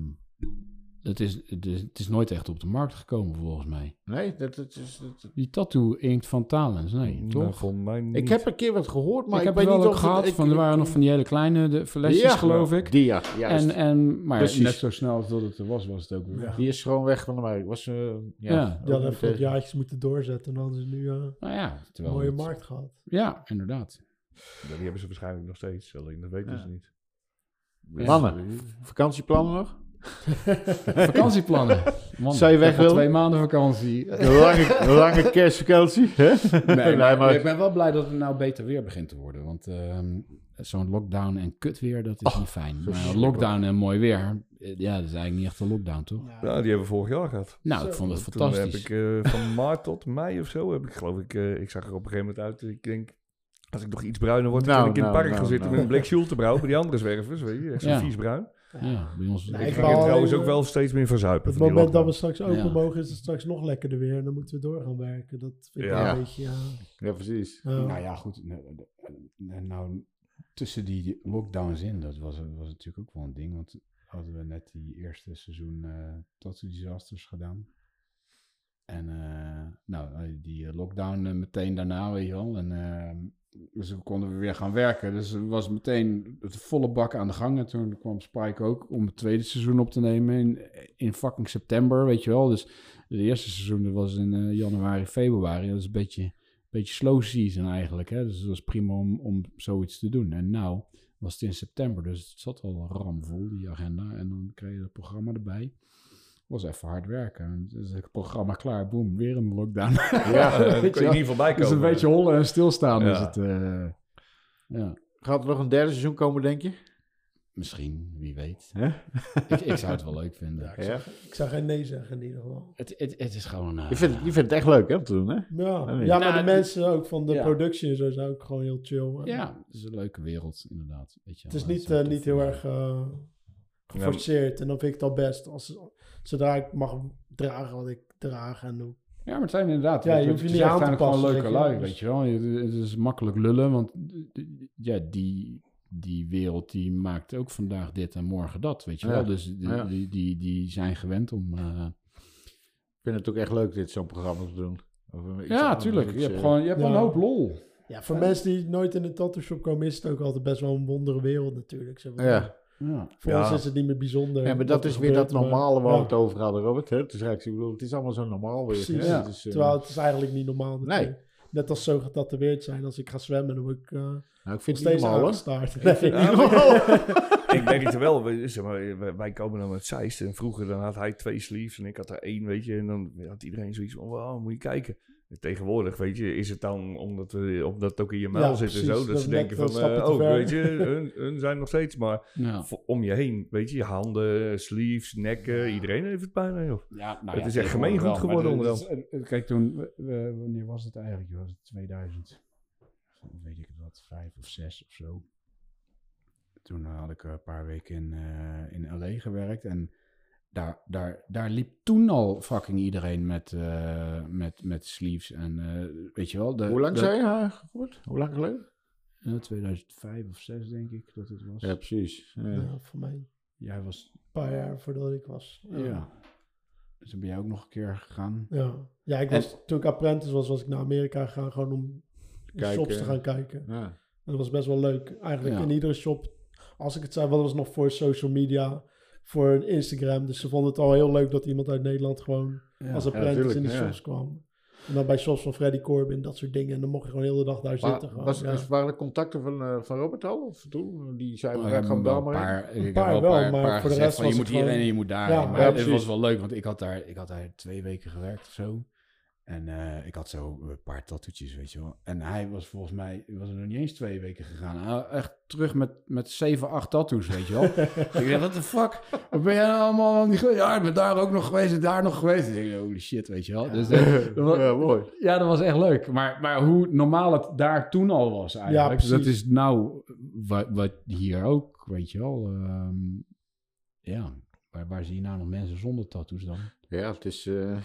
het, is, het, is, nooit echt op de markt gekomen, volgens mij. Nee, dat, dat is... dat- Die tattoo inkt van Talens, nee, Nou, toch? volgens mij niet. ik heb een keer wat gehoord, maar ik ik, heb weet het wel niet of gehad, ik- van, er ik- waren nog van die hele kleine de flesjes, Ja, geloof ik. Die, ja, juist. En, en, maar Precies. net zo snel als dat het er was, was het ook weer. Ja. Die is gewoon weg van de markt. Was, eh, ja, Ja. Die hadden met, even wat jaartjes moeten doorzetten. Dan hadden ze nu eh, Nou ja, een mooie het- markt gehad. Ja, inderdaad. Ja, die hebben ze waarschijnlijk nog steeds, alleen dat weten Ja. ze niet. Mannen. Vakantieplannen nog? Vakantieplannen. Man, Zou je weg willen? twee maanden vakantie. Een lange, lange kerstvakantie, hè? Nee, maar, ik ben wel blij dat het nou beter weer begint te worden. Want ehm, zo'n lockdown en kut weer, dat is niet fijn. Maar lockdown en mooi weer, eh, ja, dat is eigenlijk niet echt een lockdown, toch? Ja, die hebben we vorig jaar gehad. Nou, ik vond het Toen fantastisch. heb ik eh, van maart tot mei of zo, heb ik geloof ik, eh, ik zag er op een gegeven moment uit. Ik denk, als ik nog iets bruiner word, dan Nou, kan ik in het nou, park gaan nou, zitten nou. met een blik Schultebrouw bij die andere zwervers, weet je, echt zo Ja. vies bruin. Ja, bij ons... Nee, Ik ga er trouwens ook wel steeds meer verzuipen. Op het moment dat we straks open Ja. mogen, is het straks nog lekkerder weer. En dan moeten we door gaan werken. Dat vind ik Ja. een beetje... Ja, Ja, precies. Nou ja, goed. Nou, nou, nou, tussen die lockdowns in, dat was, was natuurlijk ook wel een ding. Want hadden we net die eerste seizoen eh Tattoo Disasters gedaan. En eh, nou, die eh, lockdown meteen daarna, weet je wel. En eh, dus toen konden we weer gaan werken. Dus het was meteen het volle bak aan de gang. En toen kwam Spike ook om het tweede seizoen op te nemen in, in fucking september, weet je wel. Dus het eerste seizoen dat was in eh, januari, februari. Dat is een beetje beetje slow season eigenlijk. Hè? Dus het was prima om, om zoiets te doen. En nou was het in september, dus het zat al ramvol, die agenda. En dan kreeg je het programma erbij. Was even hard werken. En dus het programma klaar, boem, weer een lockdown. Ja, Weet kun je niet voorbij dus komen. een beetje hollen en stilstaan Ja. is het. eh, ja, Gaat er nog een derde seizoen komen, denk je? misschien, wie weet. Hè? ik, ik zou het wel leuk vinden. Ja, ik, Ja. zou, ik zou geen nee zeggen in ieder geval. Het, het, het is gewoon... eh, Je vindt, je vindt het echt leuk, hè, om te doen, hè? Ja, ja maar Nou, de mensen ook van de ja. productie en zo zijn ook gewoon heel chill. Ja, het is een leuke wereld, inderdaad. Weet je Het is niet, eh, niet heel erg eh, geforceerd. En dan vind ik het al best. Als, zodra ik mag dragen wat ik draag en doe. Ja, maar het zijn inderdaad. Ja, je hoeft je het niet is aan te uiteindelijk passen, gewoon leuke weet je wel. lui, weet je wel. Het is makkelijk lullen, want eh, ja, die, die wereld die maakt ook vandaag dit en morgen dat, weet je Ja. wel. Dus die, Ja. die, die, die zijn gewend om... eh, Ik vind het ook echt leuk, dit zo'n programma te doen. Iets ja, tuurlijk. iets, Je hebt eh, gewoon je hebt ja. een hoop lol. Ja, voor mensen die nooit in de tattoo shop komen, is het ook altijd best wel een wondere wereld natuurlijk. Ja. Ja. Voor Ja. ons is het niet meer bijzonder. Ja, maar dat is weer dat normale waar we het over hadden, Robert. Hè? Het, is eigenlijk, ik bedoel, het is allemaal zo normaal weer. Precies. hè? Ja. Het is, eh, Terwijl het is eigenlijk niet normaal Nee. Net als zo getatoeëerd zijn. Als ik ga zwemmen, dan word ik eh, nou, ik vind het niet steeds aangestaard. Ik vind het Nee. ik weet het wel. we- Zeg maar, wij- wij komen dan met Zeist. En vroeger dan had hij twee sleeves en ik had er één, weet je. En dan had iedereen zoiets van, wow, moet je kijken. En tegenwoordig, weet je, is het dan omdat, we, omdat het ook in je mail Ja, zit en zo. Dat, Dat ze denken van, eh, oh, ver. weet je, hun, hun zijn nog steeds. Maar Ja. voor- om je heen, weet je, je handen, sleeves, nekken, iedereen heeft het bijna, joh. Ja, nou Het ja, is echt gemeengoed wel, geworden Kijk, toen, we- we- wanneer was het eigenlijk? Was het 2000? Weet ik het wat, vijf of zes of zo. Toen had ik een paar weken in, eh, in L.A. gewerkt en daar, daar, daar liep toen al fucking iedereen met, eh, met, met sleeves en eh, weet je wel. De, Hoe lang de- zei je, uh, Robert? Hoe lang geleden? Eh, 2005 of 6 denk ik dat het was. Ja, precies. Ja. Ja, voor mij een Jij was, paar jaar voordat ik was. ja. Dus dan ben jij ook nog een keer gegaan. Ja, ja ik was, toen ik apprentice was, was ik naar Amerika gegaan gewoon om in Kijken. shops te gaan kijken. Ja. En dat was best wel leuk. Eigenlijk Ja. in iedere shop, als ik het zei, wat was nog voor social media, voor Instagram. Dus ze vonden het al heel leuk dat iemand uit Nederland gewoon Ja. als Ja, apprentice in de ja. shops kwam. En dan bij shops van Freddy Corbin, dat soort dingen. En dan mocht je gewoon heel de dag daar Maar zitten. Gewoon. was, ja. was- waren er contacten van, eh, van Robert al? Of toen? Die zei, Oh, we ik gaan wel maar een paar, wel, wel, een paar, maar paar voor de rest van, je was moet het hierheen gewoon- en je moet daar. Ja, maar ja, het was wel leuk, want ik had daar, ik had daar twee weken gewerkt of zo. En eh, ik had zo een paar tattoetjes, weet je wel. En hij was volgens mij, was er nog niet eens twee weken gegaan. Echt terug met, met zeven, acht tattoos, weet je wel. ik dacht, what the fuck? Wat ben jij nou allemaal niet Ja, ik ben daar ook nog geweest en daar nog geweest. Ik denk, holy shit, weet je wel. Dus dat- dat was- ja, mooi. ja, dat was echt leuk. Maar, maar hoe normaal het daar toen al was eigenlijk. precies. dat is nou wat, wat hier ook, weet je wel. ehm, ja, waar, waar zie je nou nog mensen zonder tattoos dan? Ja, het is, eh,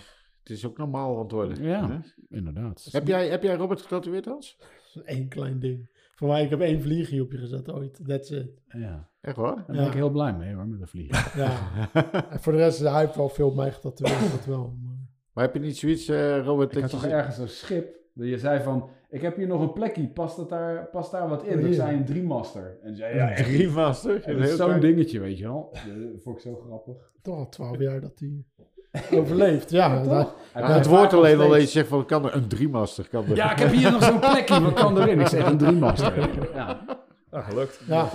Het is ook normaal antwoorden. Ja. Hè? Inderdaad. Heb, jij, heb jij Robert getatoeëerd, Hans? Eén klein ding. Voor mij, ik heb één vliegje op je gezet ooit. That's it. Ja. Echt waar? Daar ben Ja. ik heel blij mee hoor, met de vliegen. Ja. en voor de rest, hij heeft wel veel op mij getatoeëerd, dat wel. Maar... Maar heb je niet zoiets, eh, Robert, Ik dat had je toch ergens een schip. Dat je zei van, ik heb hier nog een plekje, past, dat daar, past daar wat in? Oh, Ik hier. zei een driemaster. En zei, ja, echt. drie master? En dat is zo'n dingetje, weet je wel. Dat vond ik zo grappig. Toch al twaalf jaar dat hij overleeft. Ja, Ja, het woord alleen al dat je steeds- zegt van, kan er een driemaster? Kan er. Ja, ik heb hier nog zo'n plekje, wat kan erin? Ik zeg een driemaster. Ja, Ah, gelukt. ja. dat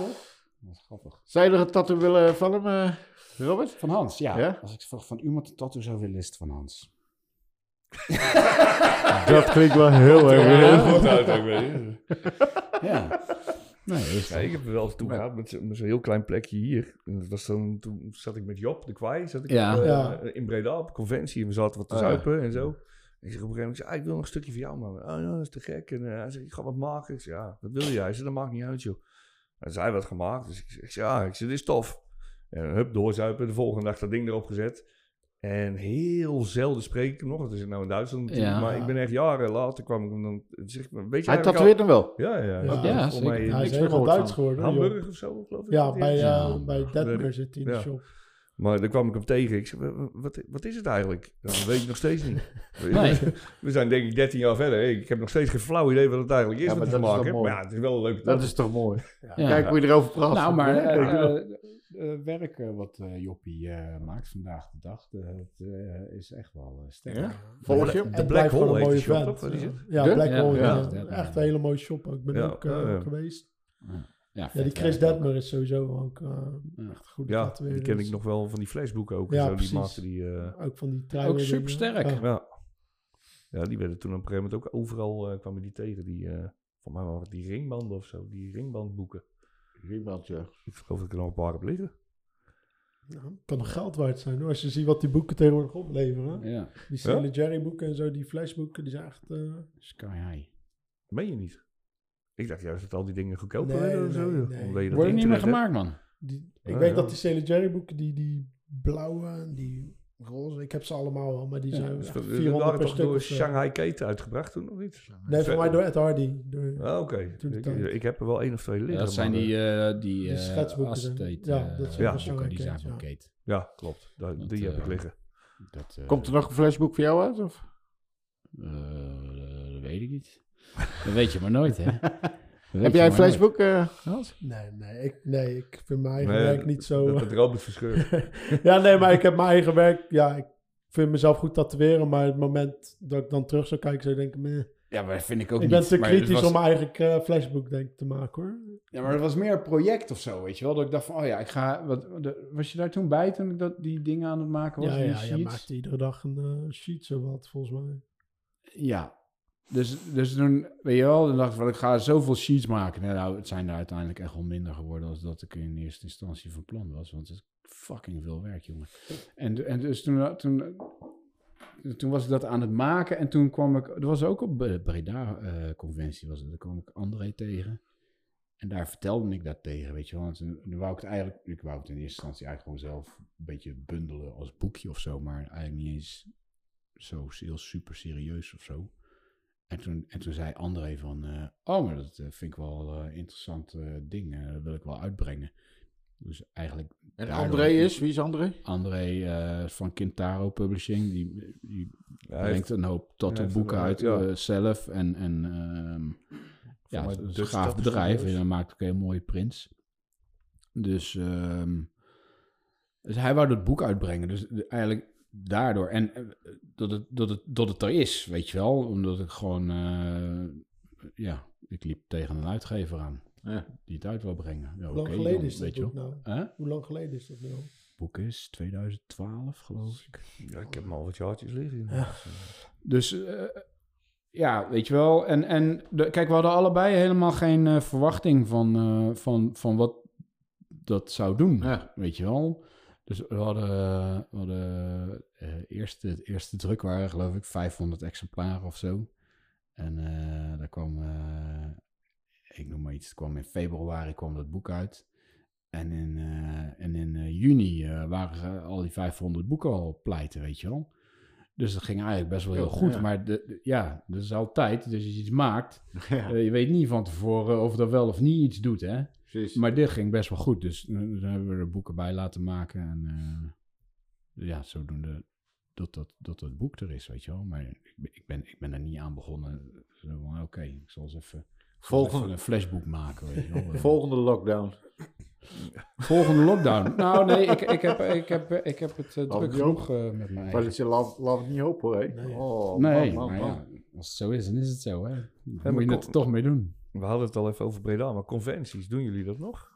is grappig. Zou je nog een tattoo willen van hem, eh, Robert? Van Hans, ja. Ja? Als ik van, van iemand een tattoo zou willen, is het van Hans. Dat klinkt wel heel erg. Heel goed. goed uit ook, weet je. Ja. Nee, Ja, ik heb er wel eens toe Maar- gehad met, zo- met zo'n heel klein plekje hier. En dat was dan, toen zat ik met Job, de kwaai, zat ik Ja. op, eh, Ja. in Breda op conventie. En we zaten wat te ja. zuipen en zo. En ik zeg op een gegeven moment, ik, zeg, ah, ik wil nog een stukje van jou, man. Oh ja, dat is te gek. En eh, hij zegt, ik ga wat maken. Ik zeg, ja, wat wil jij? Hij zegt, dat maakt niet uit, joh. En zij wat gemaakt. Dus ik, ik zeg, ja, ik zeg, dit is tof. En hup, doorzuipen. De volgende dag dat ding erop gezet. En heel zelden spreek ik hem nog. Het is nou in Duitsland natuurlijk. Ja. Maar ik ben echt jaren later kwam ik hem dan... Zeg, ik, weet je Hij tatoeëert hem wel. Ja, ja. Ja, ja, mij hij is helemaal Duits geworden. Hamburg of zo, geloof ik. Ja, bij, Ja, bij Detmer zit hij in de Ja. shop. Maar daar kwam ik hem tegen. Ik zei, "Wa- wat, wat is het eigenlijk? Dat weet ik nog steeds niet. Nee. We zijn denk ik 13 jaar verder. Ik heb nog steeds geen flauw idee wat het eigenlijk is Ja, maar te dat is maken mooi. Maar ja, het is wel een leuke Dat is toch mooi. Ja. Kijk hoe je erover praat. Nou, maar eh, eh, eh, werk eh, wat eh, Joppie eh, maakt vandaag de dag, het eh, is echt wel eh, sterk. Ja? Volg je hem? Het Black blijft gewoon Hole een mooie die shop, Ja. De? Black Hole. dat- Echt een hele mooie shop. ook. Ik ben Ja, ook ja, ja. die Chris. Detmer is sowieso ook eh, Ja. echt een goede Ja, die ken ik Dus nog wel van die flashboeken ook. Ja, zo. Die maakte die... eh, Ook van die truien. Ook supersterk. Ja. ja. ja, die werden toen op een gegeven moment ook overal... eh, kwamen die tegen. Die, eh van mij waren het die ringbanden of zo. Die ringbandboeken. Iemand, ja. Ik geloof dat ik er nog een paar heb liggen. Ja, kan nog geld waard zijn hoor. Als je ziet wat die boeken tegenwoordig opleveren. Ja, Die Sailor Jerry boeken en zo, die flashboeken, die zijn echt... eh, sky high. Meen je niet? Ik dacht juist dat al die dingen goedkoper Nee, werden of zo. nee, joh. nee. Omdat je dat Worden niet meer hebt. gemaakt, man. die, ik Ja, weet ja. dat die Sailor Jerry boeken, die, die blauwe en die roze, ik heb ze allemaal wel, maar die Ja, zijn Dus echt dat- 400 waren per toch stuk door of. Shanghai Keten uitgebracht toen nog niet? Nee, voor mij door Ed Hardy. Door, Ah, Oké. Ik, heb er wel één of twee liggen. Ja, dat zijn die, eh, eh die, Die eh, schetsboeken acetate, ja, dat zijn boeken, van die Kate, zijn van ja. Kate. Ja, klopt. Dat, die heb ik liggen. Dat, eh, Komt er nog een flashbook voor jou uit? Of? eh, dat weet ik niet. Dat weet je maar nooit, hè? Heb jij eh, Hans? Nee, nee ik, nee, ik vind mijn eigen Nee, werk niet zo... Dat het Robert verscheurd. ja, nee, maar ik heb mijn eigen werk... Ja, ik vind mezelf goed tatoeëren, maar het moment dat ik dan terug zou kijken, zou ik denken... meh. Ja, maar dat vind ik ook Ik niet. ben te Maar het kritisch was- om mijn eigen eh, flashbook denk ik, te maken, hoor. Ja, maar het was meer een project of zo, weet je wel. Dat ik dacht van, oh ja, ik ga... Wat, de- was je daar toen bij toen ik dat, die dingen aan het maken was? Ja, ja, je sheets? maakt iedere dag een eh, sheet, zo wat, volgens mij. Ja. Dus, dus toen, weet je wel, dan dacht ik van, ik ga zoveel sheets maken. Nou, het zijn er uiteindelijk echt wel minder geworden dan dat ik in eerste instantie van plan was. Want het is fucking veel werk, jongen. En, en dus toen, toen, toen was ik dat aan het maken en toen kwam ik, er was ook op Breda-conventie, was het, daar kwam ik André tegen. En daar vertelde ik dat tegen, weet je wel. Wou ik het eigenlijk, ik wou het in eerste instantie eigenlijk gewoon zelf een beetje bundelen als boekje of zo, maar eigenlijk niet eens zo heel super serieus of zo. En toen, en toen zei André van, eh, oh, maar dat eh, vind ik wel een interessant eh, ding, eh, dat wil ik wel uitbrengen. Dus eigenlijk... En André is? Wie is André? André van Kintaro Publishing, die, die Ja, brengt heeft- een hoop tattoo heeft boeken een, uit ja. zelf en, en ehm, ja, het is een gaaf bedrijf en Studios. hij maakt ook heel mooie prints. Dus, ehm, dus hij wou dat boek uitbrengen, dus de- eigenlijk daardoor. En eh, dat, het, dat, het, dat het er is, weet je wel, omdat ik gewoon, eh, ja, ik liep tegen een uitgever aan Ja. die het uit wil brengen. Ja, Hoe lang oké, geleden dan, is dat weet je boek wel. nou? Hoe lang geleden is dat nou? boek is 2012, geloof ik. Ja, ik heb hem al wat jaartjes liggen. Dus eh, ja, weet je wel. En, en de, kijk, we hadden allebei helemaal geen eh, verwachting van, eh, van, van wat dat zou doen. Ja. Weet je wel. Dus we hadden, we hadden eh, eerste, het eerste druk waren geloof ik 500 exemplaren of zo. En eh, daar kwam, eh, ik noem maar iets, het kwam in februari kwam dat boek uit. En in, en in juni waren al die 500 boeken al pleiten, weet je wel. Dus dat ging eigenlijk best wel heel goed. ja. Maar de, de- ja, dat is altijd. Dus als je iets maakt, Ja, je weet niet van tevoren of dat wel of niet iets doet, hè. Precies. Maar dit ging best wel goed. Dus dan hebben we er boeken bij laten maken. En eh, ja, zodoende dat dat, dat dat boek er is, weet je wel. Maar ik, ben- ik, ben, ik ben er niet aan begonnen. Oké, ik zal eens even, Volgende- even een flashboek maken, weet je wel. Volgende lockdown. Volgende lockdown. Nou, nee, ik, ik, heb, ik, heb, ik heb het eh, druk genoeg eh, met mijn Maar je laat, laat het niet hopen, hè? Nee. Oh, Nee, man, man, maar man. ja, als het zo is, dan is het zo, hè. Dan moet je kom- het er toch mee doen. We hadden het al even over Breda, maar conventies, doen jullie dat nog?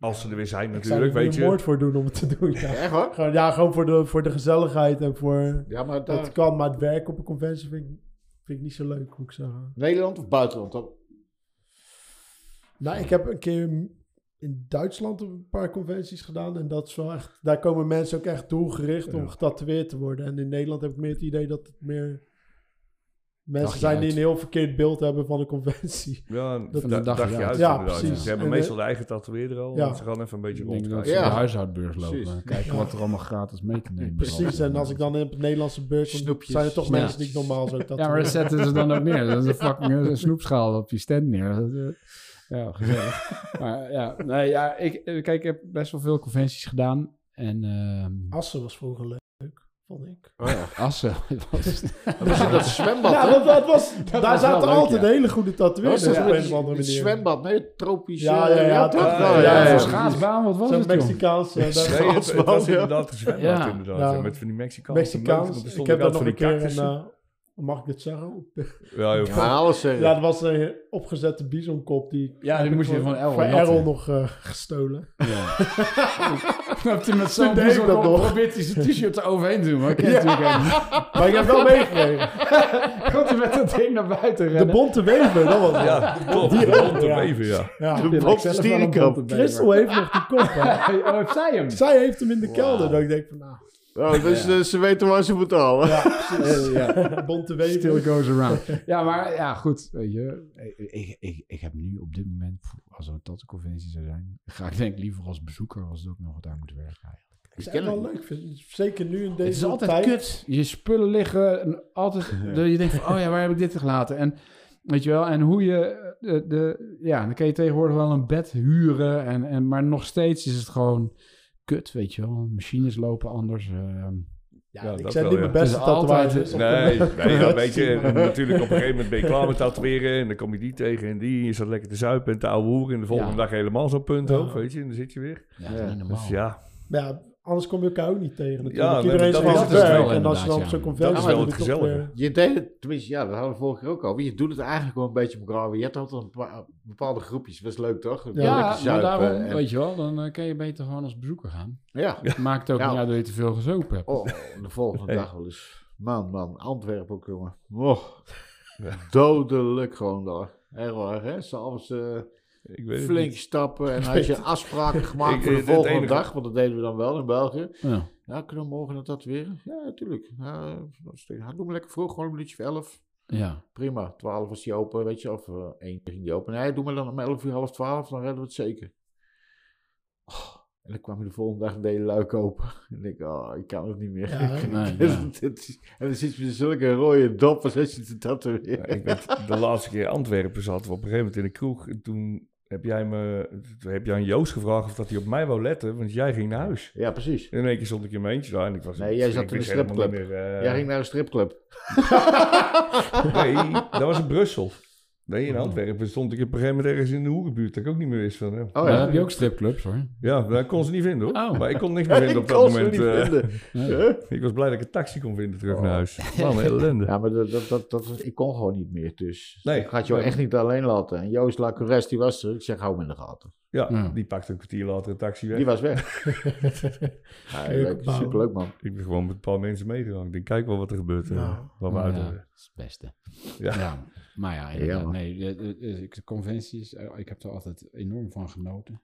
Als ze er weer zijn Ik zou natuurlijk, er weet een je. moord voor doen om het te doen. Ja, Echt hoor? gewoon, ja, gewoon voor, de, voor de gezelligheid en voor... Ja, maar Dat daar... kan, maar het werk op een conventie vind ik, vind ik niet zo leuk, moet ik zeggen. Nederland of buitenland? Dat- Nou, ik heb een keer in Duitsland een paar conventies gedaan. En dat is wel echt... Daar komen mensen ook echt doelgericht om Ja. getatoeëerd te worden. En in Nederland heb ik meer het idee dat het meer... Mensen zijn die uit. een heel verkeerd beeld hebben van een conventie. Ja, Dat- dat Van de dag dagje uit. uit Ja, inderdaad. precies. Ze hebben En, meestal de eigen tatoeëerder al. ja. Ze gaan even een beetje rondkijken. ze Ja. de huishoudbeurs lopen. Precies. Kijken Ja. wat er allemaal gratis mee te nemen Precies, en als ik dan op het Nederlandse kom, Snoepjes. zijn er toch Ja. mensen die ik normaal zou Ja, maar tatoeëren. dat zetten ze dan ook neer. Dat is een fucking eh, snoepschaal op je stand neer. Eh, ja, gezellig. maar ja, nee, ja ik, eh, kijk, ik heb best wel veel conventies gedaan. En ehm Assen was vroeger leuk, vond ik. Oh ja. Assen. was- Dat is dat zwembad, Ja, dat, dat was, daar was zaten altijd ja. hele goede Dat is op dat een of andere manier. zwembad, nee, tropisch. Ja, ja, ja, toch? Ja, Ja, ja, ja, ja. ja. schaatsbaan, wat was Zo'n het? Mexicaans. het was inderdaad een zwembad inderdaad. Ja. ja, met van die Mexicaanse Mexicaans. Ik heb dat nog een keer een... mag ik dit zeggen? Ja. Ja, alles zeggen. Ja, dat was een opgezette bisonkop die... Ja, die moest je van Errol Van jatten. Errol nog eh, gestolen. Ja. Hebt hij met zo'n ik dat nog. probeert hij zijn t-shirt er overheen te doen, maar Ja. Maar ik heb wel meegekregen. Komt hij met dat ding naar buiten De rennen. bonte wever, dat was het. Ja, klopt. Die- De bonte bever, ja. Ja. De een stierenkamp. bonte Christel heeft nog die kop. Oh, heeft zij hem? Zij heeft hem in de kelder. Dat ik denk van, nou, Oh, dus eh, ze weten waar ze moeten halen. ja, precies. Eh, ja. bonte Still wever. goes around. Ja, maar ja, goed. Weet je, ik, ik, ik, ik heb nu op dit moment, als er een tattoo-conventie zou zijn, ga ik denk ik liever als bezoeker als het ook nog daar moet werken eigenlijk. Ik vind het wel leuk. Zeker nu in deze Het is altijd tijd. kut. Je spullen liggen en altijd. je denkt van, oh ja, waar heb ik dit gelaten? En weet je wel, en hoe je eh, de, de ja, dan kan je tegenwoordig wel een bed huren en, en maar nog steeds is het gewoon kut, weet je wel. Machines lopen anders. ehm. Ja, Ja, ik dat zet wel, niet ja. mijn beste is tatoeages Nee, nee weet je, en natuurlijk op een gegeven moment ben je klaar met tatoeëren en dan kom je die tegen en die, je zat lekker te zuipen en te ouwe hoeren en de volgende Ja. dag helemaal zo'n punt Ja. weet je, en dan zit je weer. ja, dat is Ja, niet normaal. Dus ja, ja, anders kom je elkaar ook niet tegen natuurlijk. Ja, Iedereen dat is het het werk. wel En als je dan op zo'n ja. conventie Dat is wel bent, het je deed het, tenminste, ja, dat hadden we vorige keer ook al. Je doet het eigenlijk wel een beetje op elkaar. Je hebt altijd een paar- bepaalde groepjes. Dat is leuk, toch? Ja, Ja, maar daarom, en- weet je wel, dan eh, kan je beter gewoon als bezoeker gaan. Ja. Het maakt ook Ja. niet uit dat je te veel gezopen hebt. Oh, de volgende dag wel eens. Man, man, Antwerpen ook, jongen. Oh, Ja. dodelijk gewoon daar. Echt waar, hè? S'avonds eh ik weet flink niet. stappen en had je afspraken gemaakt Ik- voor de volgende enige- dag, want dat deden we dan wel in België. Ja. Ja, kunnen we morgen dat weer? Ja, natuurlijk. Ja, dat doe maar lekker vroeg, gewoon een minuutje voor elf. ja. Prima, 12 was die open, weet je, of eh, één ging die open. Nee, doe maar dan om 11 uur, half 12, dan redden we het zeker. Oh, en dan kwam je de volgende dag de hele luik open. En ik, oh, ik kan het niet meer. Ja? Nee, Dus ja. het is- en dan zit je met zulke rode doppen als je te Ja, tatoeëren. ik de laatste keer Antwerpen zaten we op een gegeven moment in de kroeg en toen heb jij me, toen heb jij aan Joost gevraagd of dat hij op mij wou letten, want jij ging naar huis. Ja, precies. En in één keer stond ik in mijn eentje daar en ik was... Nee, jij zat in een stripclub. meer, eh, Jij ging naar een stripclub. Nee, dat was in Brussel. Nee, in Oh. Antwerpen stond ik op een gegeven moment ergens in de hoerenbuurt, dat ik ook niet meer wist van. Oh Daar ja. heb je ook stripclubs hoor. ja daar kon ze niet vinden hoor. Oh. Maar ik kon niks meer vinden op ik dat kon ze moment. niet eh. vinden. Ja. Huh? ik was blij dat ik een taxi kon vinden terug Oh. naar huis. Een ellende. Ja, maar dat, dat, dat, dat, ik kon gewoon niet meer. Dus Nee. ik ga het jou echt niet alleen laten. En Joost Lacourès, die was er. Ik zeg, hou hem in de gaten. Ja, Ja. die pakte een kwartier later een taxi weg. Die was weg. ja, leuk, superleuk, man. Ik ben gewoon met een paar mensen meegegaan. Ik denk, kijk wel wat er gebeurt. eh, Nou. wat we Ja, uit dat is het beste. Ja. Ja. Maar ja, nee, de, de, de- de conventies, eh, ik heb er altijd enorm van genoten.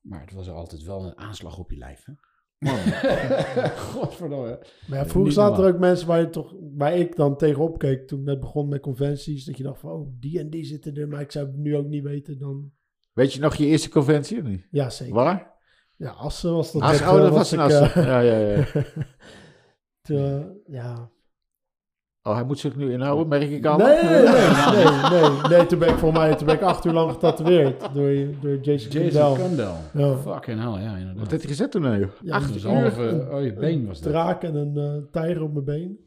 Maar het was altijd wel een aanslag op je lijf, hè? Godverdomme. Maar ja, vroeger zaten er ook mensen waar, je toch, waar ik dan tegenop keek toen ik net begon met conventies. Dat je dacht van, oh, die en die zitten er. Maar ik zou het nu ook niet weten dan... Weet je nog je eerste conventie of niet? Ja, zeker. Waar? Ja, Assen was dat. As, dat, oh, eh, dat was ik, een Assen. eh, Ja, ja, ja. Toen, ja. Oh, hij moet zich nu inhouden, merk ik al. Nee, nee, nee, nee, nee, nee. Toen ben ik voor mij toen ben ik acht uur lang getatoeëerd door, door Jason, Jason. Kundal. Ja. Fucking hell, ja, Wat inderdaad. heeft hij gezet toen, nou, joh? Ja, Acht Dus uur? halve, oh, je been was Een dat. draak en een eh, tijger op mijn been.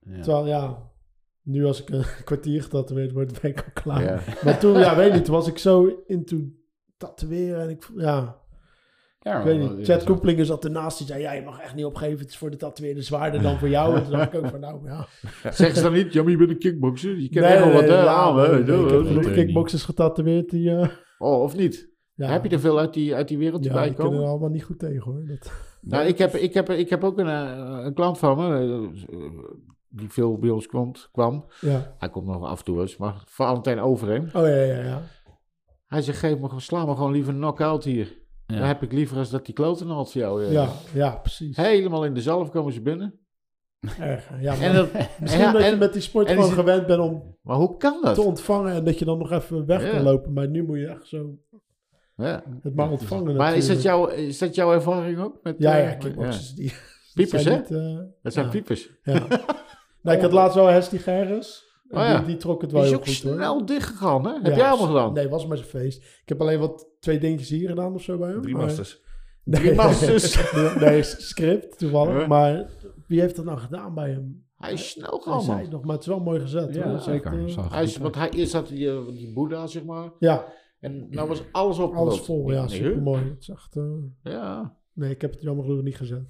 Ja. Terwijl, ja, nu als ik een kwartier getatoeëerd word, ben ik al klaar. Ja. Maar toen, ja, weet niet, toen was ik zo into tatoeëren en ik, ja, Ja, ik weet niet. Chad zat ernaast, die zei, ja, je mag echt niet opgeven, het is voor de tatoeëerder zwaarder dan voor jou. En toen dacht ik ook van, nou, ja. Zeggen ze dan niet, ja, maar je bent een kickboxer. Je kent Nee, echt wel wat nee, hè, ja, aan, nee, nee, ik heb kickboxers getatoeëerd die, eh, Oh, of niet? ja, Heb je er veel uit die, uit die wereld ja, bij kunnen komen? er allemaal niet goed tegen, hoor. Dat, Nou, ik heb, ik, heb, ik heb ook een, eh, een klant van me, eh, die veel bij ons kwam. kwam. ja. Hij komt nog af en toe eens, maar Valentijn Overheem. Oh, ja, ja, ja. Hij zegt, geef me, gewoon- sla me gewoon liever een knock-out hier. Ja. Dan heb ik liever als dat die kloten had voor jou. eh. Ja, ja, precies. Helemaal in de zalf komen ze binnen. Erg, ja, maar En dat, misschien ja, dat je en- met die sport gewoon gewend bent om maar hoe kan dat? te ontvangen en dat je dan nog even weg Ja. kan lopen. Maar nu moet je echt zo Ja. het maar ontvangen Maar is dat, jouw, is dat jouw ervaring ook? Met, Ja, eh, ja, kickboxers. Die, Piepers, zijn hè? niet, eh, Dat zijn ja. piepers. Ja. ik had laatst wel Hestie Gerris. En Oh ja. die, die trok het Die wel is heel ook goed hoor. snel dichtgegaan, hè? Heb Ja, jij allemaal gedaan? Nee, was maar zijn feest. Ik heb alleen wat twee dingetjes hier gedaan of zo bij hem. Drie maar- masters. Nee, Drie masters. nee, script toevallig. Maar wie heeft dat nou gedaan bij hem? Hij is snel Hij gegaan, man. nog, maar het is wel mooi gezet. Ja, hoor. zeker. Echt, eh, Hij is, goed want hij is dat die, eh, die Boeddha, zeg maar. ja, En nou was alles op. alles vol. Ja, Nee, super mooi. Het is echt, eh, Ja. nee, ik heb het jammer genoeg niet gezet.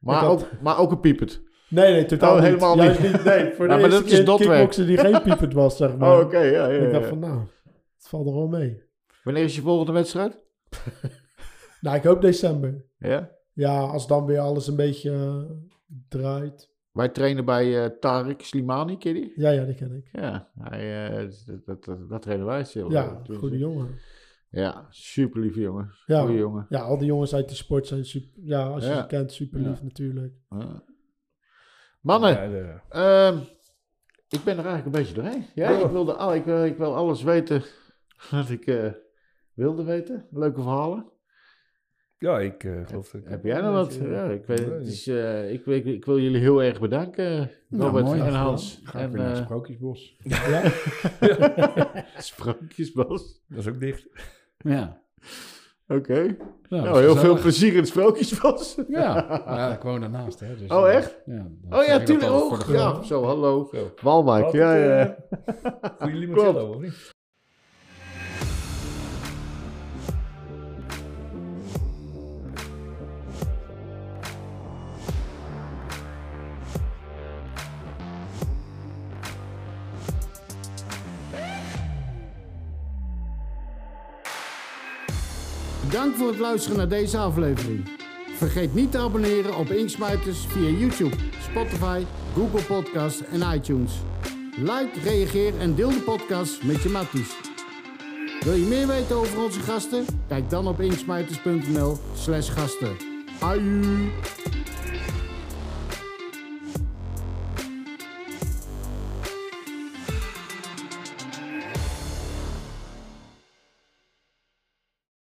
Maar, had- ook, maar ook een piepert. Nee, nee, totaal Oh, niet. helemaal Juist niet. Nee, voor de Ja, maar eerste dat is kickboksen die geen piepend was, zeg maar. Oh, oké. ja, ja, Ik dacht van, nou, het valt er wel mee. Wanneer is je volgende wedstrijd? Nou, ik hoop december. Ja. Ja, als dan weer alles een beetje eh, draait. Wij trainen bij eh Tarek Slimani, ken je die? Ja, ja, die ken ik. Ja, hij, eh, dat, dat, dat, dat trainen wij stil. Ja, goede jongen. Ja, super lieve jongen. Ja. Jongen. Ja, al die jongens uit die sport zijn super... Ja, als je Ja. ze kent, super lief Ja. natuurlijk. Ja. Mannen, Ja, de- Ehm, ik ben er eigenlijk een beetje doorheen. Ja, ik, wilde, al, ik, wil, ik wil alles weten wat ik eh, wilde weten. Leuke verhalen. ja, ik eh, geloof dat ik... Heb jij nog wat? Ja, ik, weet, het is, eh, ik, ik, ik wil jullie heel erg bedanken, Robert mooi. en Hans. Ga ik En weer naar het eh Sprookjesbos. Ja, Sprookjesbos. Dat is ook dicht. Ja. Oké. Ja, nou, is heel veel plezier in het Sprookjesbos. Ja, ja, ik woon daarnaast. Hè, dus, Oh, eh, echt? Ja, Oh ja, tuurlijk. Oh, ja. Zo, hallo. Walmart, Wat, ja, eh, ja. Goeie limoncello, of niet? Bedankt voor het luisteren naar deze aflevering. Vergeet niet te abonneren op Inksmuiters via YouTube, Spotify, Google Podcasts en iTunes. Like, reageer en deel de podcast met je matties. Wil je meer weten over onze gasten? Kijk dan op inksmuiters.nl slash gasten. Aju!